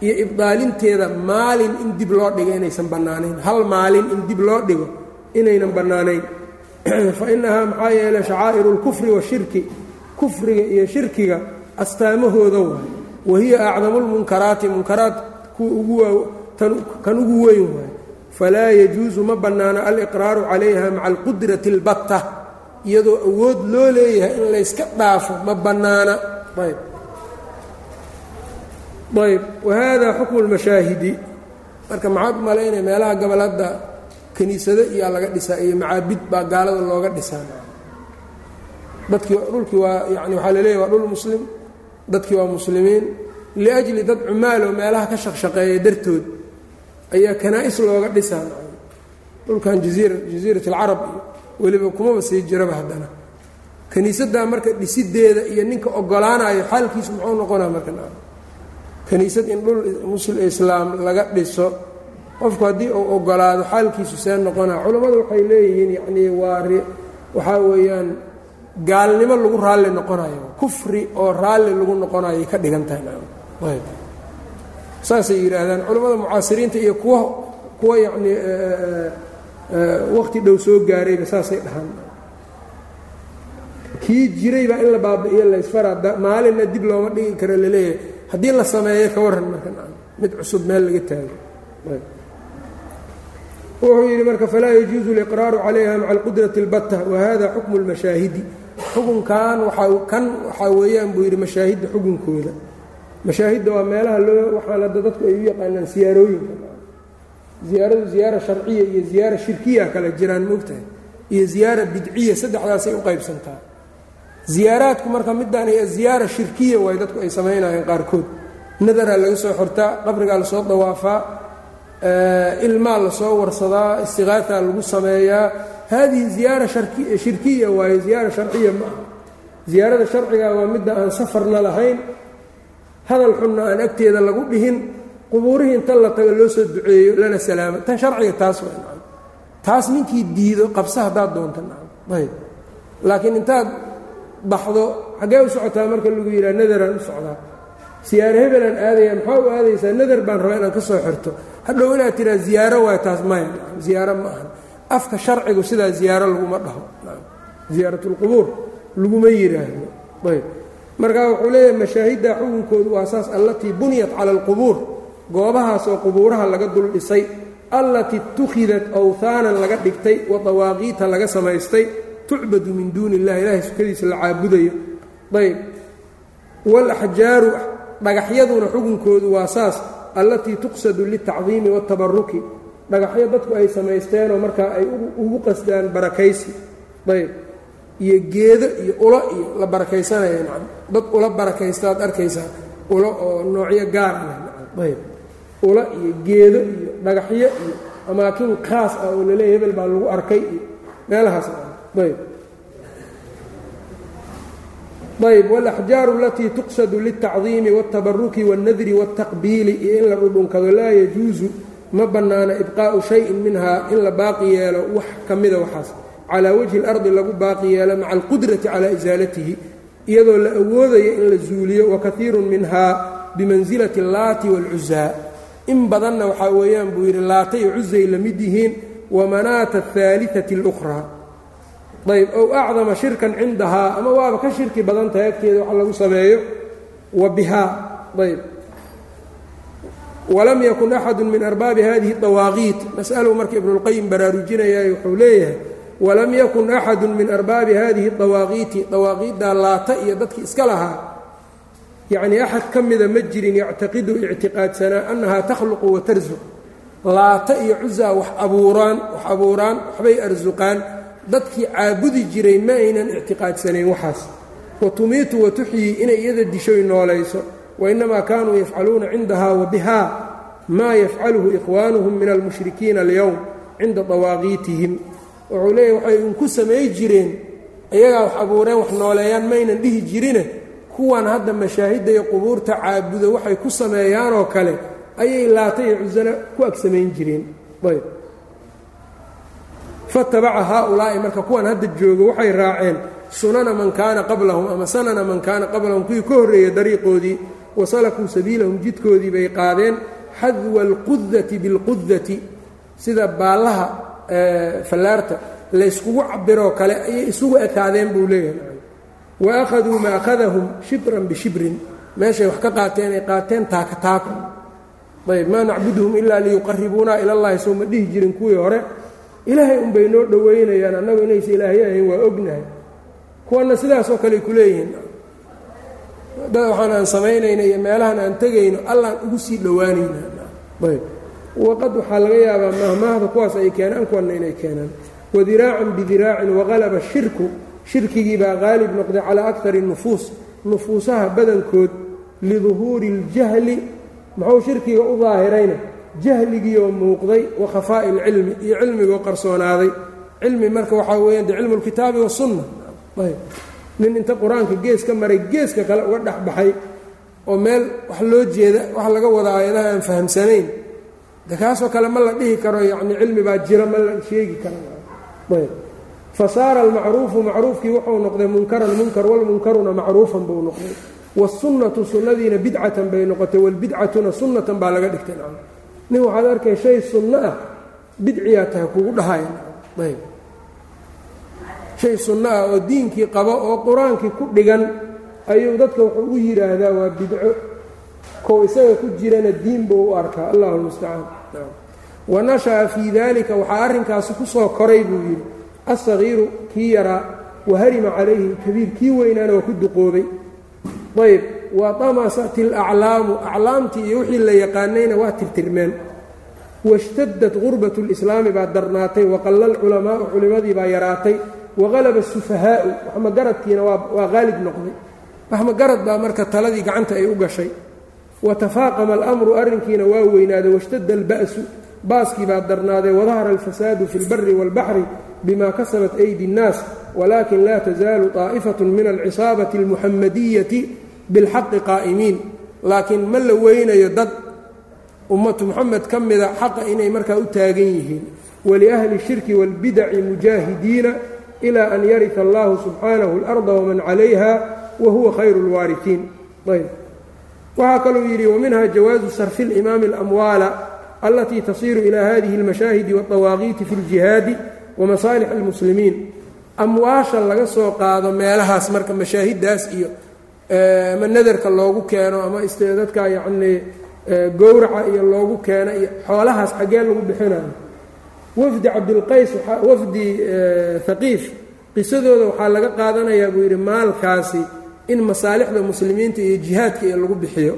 S1: iyo ibdaalinteeda maalin in dib loo dhigo inaysan bannaanayn. Hal maalin in dib loo dhigo inaynan bannaanayn. Fa innahaa maxaa yeelay shacaa'iru اlkufri washirki kufriga iyo shirkiga astaamahooda waay wa hiya acdamu lmunkaraati munkaraat kan ugu weyn waay. Falaa yajuusu ma bannaano aliqraaru calayha maca alqudrati اlbatta iyadoo awood loo leeyahay in layska dhaafo ma bannaana. Ayb wahada xukmu اlmashaahidi marka maxaad u malaynaya meelaha gobol hadda kiniisado iyaa laga dhisaa iyo macaabid baa gaalada looga dhisaa. Dadkii dhulkii waa yani waxaa la leeyahy waa dhul muslim. Dadkii waa muslimiin liajli dad cumaaloo meelaha ka shaqshaqeeya dartood ayaa kanaa'is looga dhisaa dhulkan jaiira jasiirat alcarab iyo weliba kumaba sii jiraba haddana. Kiniisaddaa marka dhisideeda iyo ninka ogolaanayo xaalkiisu muxuu noqonaa marka kiniisad in dhul musl islaam laga dhiso qofku haddii uu ogolaado xaalkiisu see noqonaa. Culammadu waxay leeyihiin yacnii waa waxaa weeyaan gaalnimo lagu raalli noqonayo. Kufri oo raalli lagu noqonayoay ka dhigan tahay saasay yidhaahdaan culammada mucaasiriinta iyo kuwa kuwa yacnii waqti dhow soo gaarayba saasay dhahaan. Kii jiray baa in la baabi'iyo laysfara maalinna dib looma dhigi karo la leeyahay haddii la sameeyo ka warran marka mid cusub meel laga taago. Wuxuu yidhi marka falaa yajuusu liqraaru calayha maca alqudrati اlbatta wahada xukmu اlmashaahidi xukunkan waaa kan waxaa weeyaan buu yidhi mashaahidda xukunkooda mashaahidda waa meelaha loo waxaan dadku ay u yaqaanaan siyaarooyinka ziyaaradu ziyaara sharciya iyo ziyaara shirkiya kale jiraan moogtahay iyo ziyaara bidciya saddexdaasay u qaybsantaa. Ziyaaraadku marka midaan iyo ziyaara shirkiya waay dadku ay samaynayeen qaarkood. Nadaraa laga soo xortaa qabrigaa la soo dawaafaa ilmaa la soo warsadaa istiqaataa lagu sameeyaa. Haadihi ziyaara shirkiya waaye ziyaara sharciya ma ziyaarada sharciga waa midda aan safarna lahayn hadal xunna aan agteeda lagu dhihin qubuurihii inta la tago loo soo duceeyo lana salaamo. Tan sharciga taas waa taas ninkii diido qabsa haddaad doonta ayb laakiin intaad baxdo xaggee u socotaa marka lagu yidhaha nadaraan u socdaa. Siyaaro hebelaan aadaya maxaa u aadaysaa nadar baan rabaa inaan ka soo xirto. Hadhow inaad tiraa ziyaaro waay taas maya ziyaaro ma ahan. Afka sharcigu sidaa ziyaaro laguma dhaho ziyaaratulqubuur laguma yidhaahdo ayb marka wuxuu leeyahay mashaahidda xukunkoodu waa saas allatii buniyat cala alqubuur goobahaas oo qubuuraha laga dul dhisay allatii itukhidat awhaanan laga dhigtay wa dawaaqiita laga samaystay tucbadu min duuni illahi ilaahay sukadiisa la caabudayo. Ayb. Walaxjaaru dhagaxyaduna xukunkoodu waa saas allatii tuqsadu litacdiimi waatabaruki dhagaxyo dadku ay samaysteenoo markaa ay ugu qasdaan barakaysi. Ayb iyo geedo iyo ulo iyo la barakaysanaya nacam dad ula barakaystaad arkaysaa ulo oo noocyo gaar ah ayb ulo iyo geedo iyo dhagaxyo iyo amaakin khaas ah oo laleeya hebel baa lagu arkay iyo meelahaas ayb ayb walaxjaaru alatii tuqsadu liltacdiimi waاltabaruki waاlnadri waاltaqbiili iyo in la dhudhunkado laa yajuusu ma bannaana ibqaa'u shayin minhaa in la baaqi yeelo wax ka mida waxaas calaa wajhi اlardi lagu baaqi yeelo maca alqudrati calaa isaalatihi iyadoo la awoodayo in la zuuliyo wakaiiru minhaa bimansilati اllaati wاlcuzaa in badanna waxaa weeyaan buu yidhi laata iyo cusay la mid yihiin wamanaata ahaaliثati اlأkhraa ayb ow acdama shirkan cindahaa ama waaba ka shirki badan tahay agteeda wax lagu sameeyo wa bihaa ayb walam yakun axadu min arbaabi hadihi dawaaqiit mas'aluu marka ibnuاlqayim baraarujinayaay wuxuu leeyahay walam yakun axadu min arbaabi hadihi dawaaqiiti dawaaqiiddaa laata iyo dadkii iska lahaa. Yacnii axad ka mida ma jirin yactaqidu ictiqaadsanaa annahaa takhluqu wa tarsuq laata iyo cusaa wax abuuraan wax abuuraan waxbay arsuqaan dadkii caabudi jiray ma aynan ictiqaadsanayn waxaas. Wa tumiitu wa tuxyii inay iyada dishoy noolayso. Wainnamaa kaanuu yafcaluuna cindahaa wa bihaa maa yafcaluhu ikhwaanuhum min almushrikiina alyowm cinda dawaaqiitihim wuxuu leeyahy waxay inku samay jireen iyagaa wax abuureen wax nooleeyaan maynan dhihi jirine. Kuwan hadda mashaahidda iyo qubuurta caabudo waxay ku sameeyaanoo kale ayay laata iyo cusana ku ag samayn jireen. Ayb. Fatabaca haaulaa'i marka kuwan hadda joogo waxay raaceen sunana man kaana qablahum ama sanana man kaana qablahum kuwii ka horreeyey dariiqoodii wasalakuu sabiilahum jidkoodii bay qaadeen xadwa alqudati bilqudati sida baallaha fallaarta layskugu cabiroo kale ayay isugu ekaadeen buu leeyahay. Wa akhaduu ma akhadahum shibran bishibrin. Meeshay wax ka qaateen ay qaateen taaka taako. Ayb maa nacbuduhum ilaa liyuqaribuuna ila llahi soo dhihi jirin kuwii hore. Ilaahay unbay noo dhowaynayaan annagu inaysa ilaahay ahayn waa ognahay. Kuwanna sidaasoo kale ay ku leeyihiin. Waxaan aan samaynayna iyo meelahan aan tegayno allaan ugu sii dhowaanayna. Ayb waqad waxaa laga yaabaa mahmaahda kuwaas ay keenaan kuwanna inay keenaan wadiraacan bidiraacin waqalaba shirku shirkigii baa qaalib noqday calaa akari nufuus nufuusaha badankood liduhuuri اljahli muxuu shirkiga u daahirayna jahligiioo muuqday wa khafaa'i اlcilmi iyo cilmigoo qarsoonaaday cilmi marka waxaa weeyaan de cilmu اlkitaabi wasunna ayb nin inta qur-aanka gees ka maray geeska kale uga dhex baxay oo meel wax loo jeeda wax laga wada aayadaha aan fahamsanayn de kaasoo kale ma la dhihi karo yacni cilmi baa jira ma la sheegi kara fa saara almacruufu macruufkii wuxuu noqday munkaran munkar walmunkaruna macruufan buu noqday. Wasunnatu sunnadiina bidcatan bay noqotay walbidcatuna sunnatan baa laga dhigtay nin waxaad arkay shay sunno ah bidciyaa tahay kugu dhahaya ayb. Shay sunno ah oo diinkii qabo oo qur'aankii ku dhigan ayuu dadka wuxuu u yidhaahdaa waa bidco kow isaga ku jirana diin buu u arkaa. Allahu lmustacaan wa nasha'a fii dalika waxaa arrinkaasi ku soo koray buu yidhi asagiiru kii yaraa waharima calayhi lkabiir kii weynaana waa ku duqoobay. Ayb wa damasat alaclaamu aclaamtii iyo wixii la yaqaanayna waa tirtirmeen. Washtadad gurbat lislaami baa darnaatay waqalla alculamaau culimmadii baa yaraatay. Waqalaba asufahaa'u waxmagaradkiina waa qaalib noqday. Waxmagarad baa marka taladii gacanta ay u gashay watafaaqama alamru arrinkiina waa weynaaday washtadda alba'su baaskii baa darnaaday wadahara alfasaadu fi اlbari wاlbaxri bima kasabat aydi اnnaas walakin laa tasaalu طaa'ifaة min alcisaabati اlmuxamadiyati biاlxaqi qaa'imiin laakiin ma la weynayo dad ummatu muxamed ka mida xaqa inay markaa u taagan yihiin waliahli الshirki wاlbidaci mujaahidiina ilى an yarika allahu subxaanahu اlarda wman calayha wahuwa khayru اlwaariثiin ayb waxaa kaluu yidhi waminha jawaazu sarfi اlimaami اlamwaala alatii tasiiru ilى hadihi اlmashaahidi wاطawaaqiiti fi اljihaadi wamasaalix اlmuslimiin amwaasha laga soo qaado meelahaas marka mashaahidaas iyo ama nadarka loogu keeno ama dadka yacnii gowraca iyo loogu keeno iyo xoolahaas xaggee lagu bixinayo wafdi cabdilqays wafdi haqiif qisadooda waxaa laga qaadanayaa buu yidhi maalkaasi in masaalixda muslimiinta iyo jihaadka iyo lagu bixiyo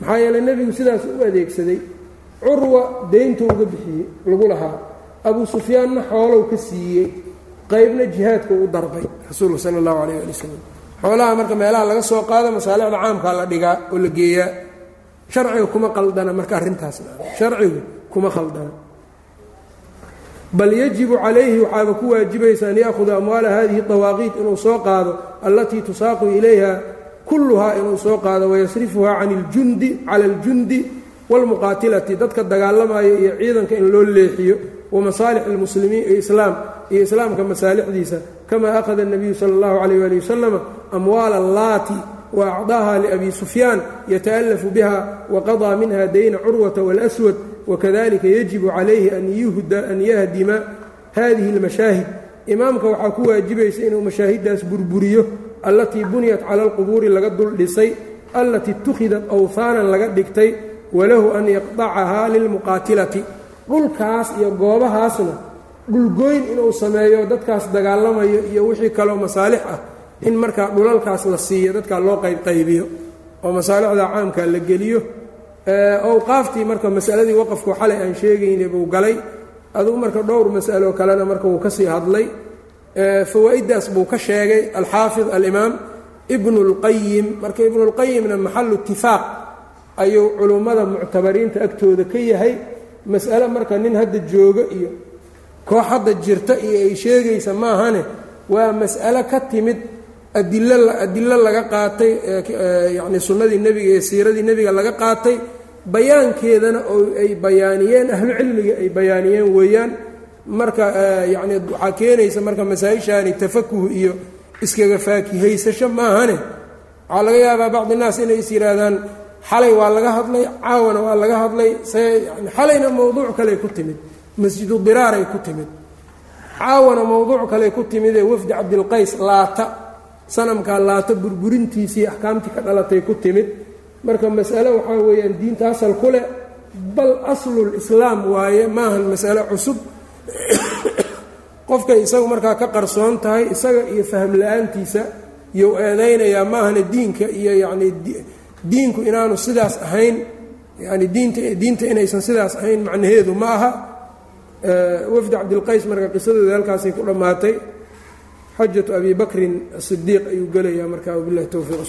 S1: maxaa yeeley nebigu sidaas u adeegsaday curwa deynta uga bixiyey lagu lahaa abuu sufyaanna xoolow ka siiyey qaybna jihaadka u darbay rasuulku sala allahu calayh ali wasalam xoolaha marka meelaha laga soo qaado masaalixda caamkaa la dhigaa oo la geeyaa sharciga kuma qaldana marka arrintaasna sharcigu kuma khaldana bal yajibu calayhi waxaaba ku waajibaysa an ya'huda amwaala hadihi dawaaqiit inuu soo qaado allatii tusaaqu ilayha kulluhaa inuu soo qaado wayasrifuhaa can iljundi cala aljundi wاlmuqaatilati dadka dagaalamaya iyo ciidanka in loo leexiyo wamasaalix اlmuslimiin iyo islaam iyo islaamka masaalixdiisa kama akhada الnabiyu salى اllahu عalيyh ali wasalama amwaala allaati waacdaaha liabi sufyaan yataأlafu biha waqaضىa minha dayna curwata wاlأswad wakadalika yajibu calayhi an yahdima hadihi اlmashaahid imaamka waxaa ku waajibaysa inuu mashaahidaas burburiyo allatii buniyat cala اlqubuuri laga dul dhisay allatii itukhidat awhaanan laga dhigtay walahu an yaqdacahaa lilmuqaatilati. Dhulkaas iyo goobahaasna dhulgoyn inuu sameeyo dadkaas dagaalamayo iyo wixii kaloo masaalix ah in markaa dhulalkaas la siiyo dadkaa loo qaybqaybiyo oo masaalixda caamka la geliyo owqaaftii marka masaladii waqafku xalay aan sheegayna buu galay adugu marka dhowr masalo kalena marka wuu ka sii hadlay. Fawaa'iddaas buu ka sheegay alxaafid alimaam ibnu اlqayim marka ibnuاlqayimna maxalu itifaaq ayuu culummada muctabariinta agtooda ka yahay. Mas'ale marka nin hadda jooga iyo koox hadda jirta iyo ay sheegaysa maahane waa mas'alo ka timid adilo laga qaatay yacni sunnadii nebiga iyo siiradii nebiga laga qaatay bayaankeedana oo ay bayaaniyeen ahlu cilmiga ay bayaaniyeen weeyaan. Marka yacni waxaa keenaysa marka masaa-ishaani tafakuh iyo iskaga faakihaysasho maahane. Waxaa laga yaabaa bacdi naas inay is yidhaahdaan xalay waa laga hadlay caawana waa laga hadlay yani xalayna mowduuc kaley ku timid masjidu diraaray ku timid. Caawana mowduuc kaley ku timidee wafdi cabdilqays laata sanamkaa laata burburintiisii axkaamtii ka dhalatay ku timid. Marka mas'ale waxaa weeyaan diinta asal ku leh bal aslulislaam waaye maahan mas'ale cusub. Qofkay isagu markaa ka qarsoon tahay isaga iyo faham la'aantiisa iyou eedaynayaa maahana diinka iyo yacnii diinku inaanu sidaas ahayn yani diinta diinta inaysan sidaas ahayn macnaheedu ma aha. Wafdi cabdilqays marka qisadooda halkaasay ku dhammaatay xajatu abi bakrin asidiiq ayuu gelayaa marka wabilahi towfiiq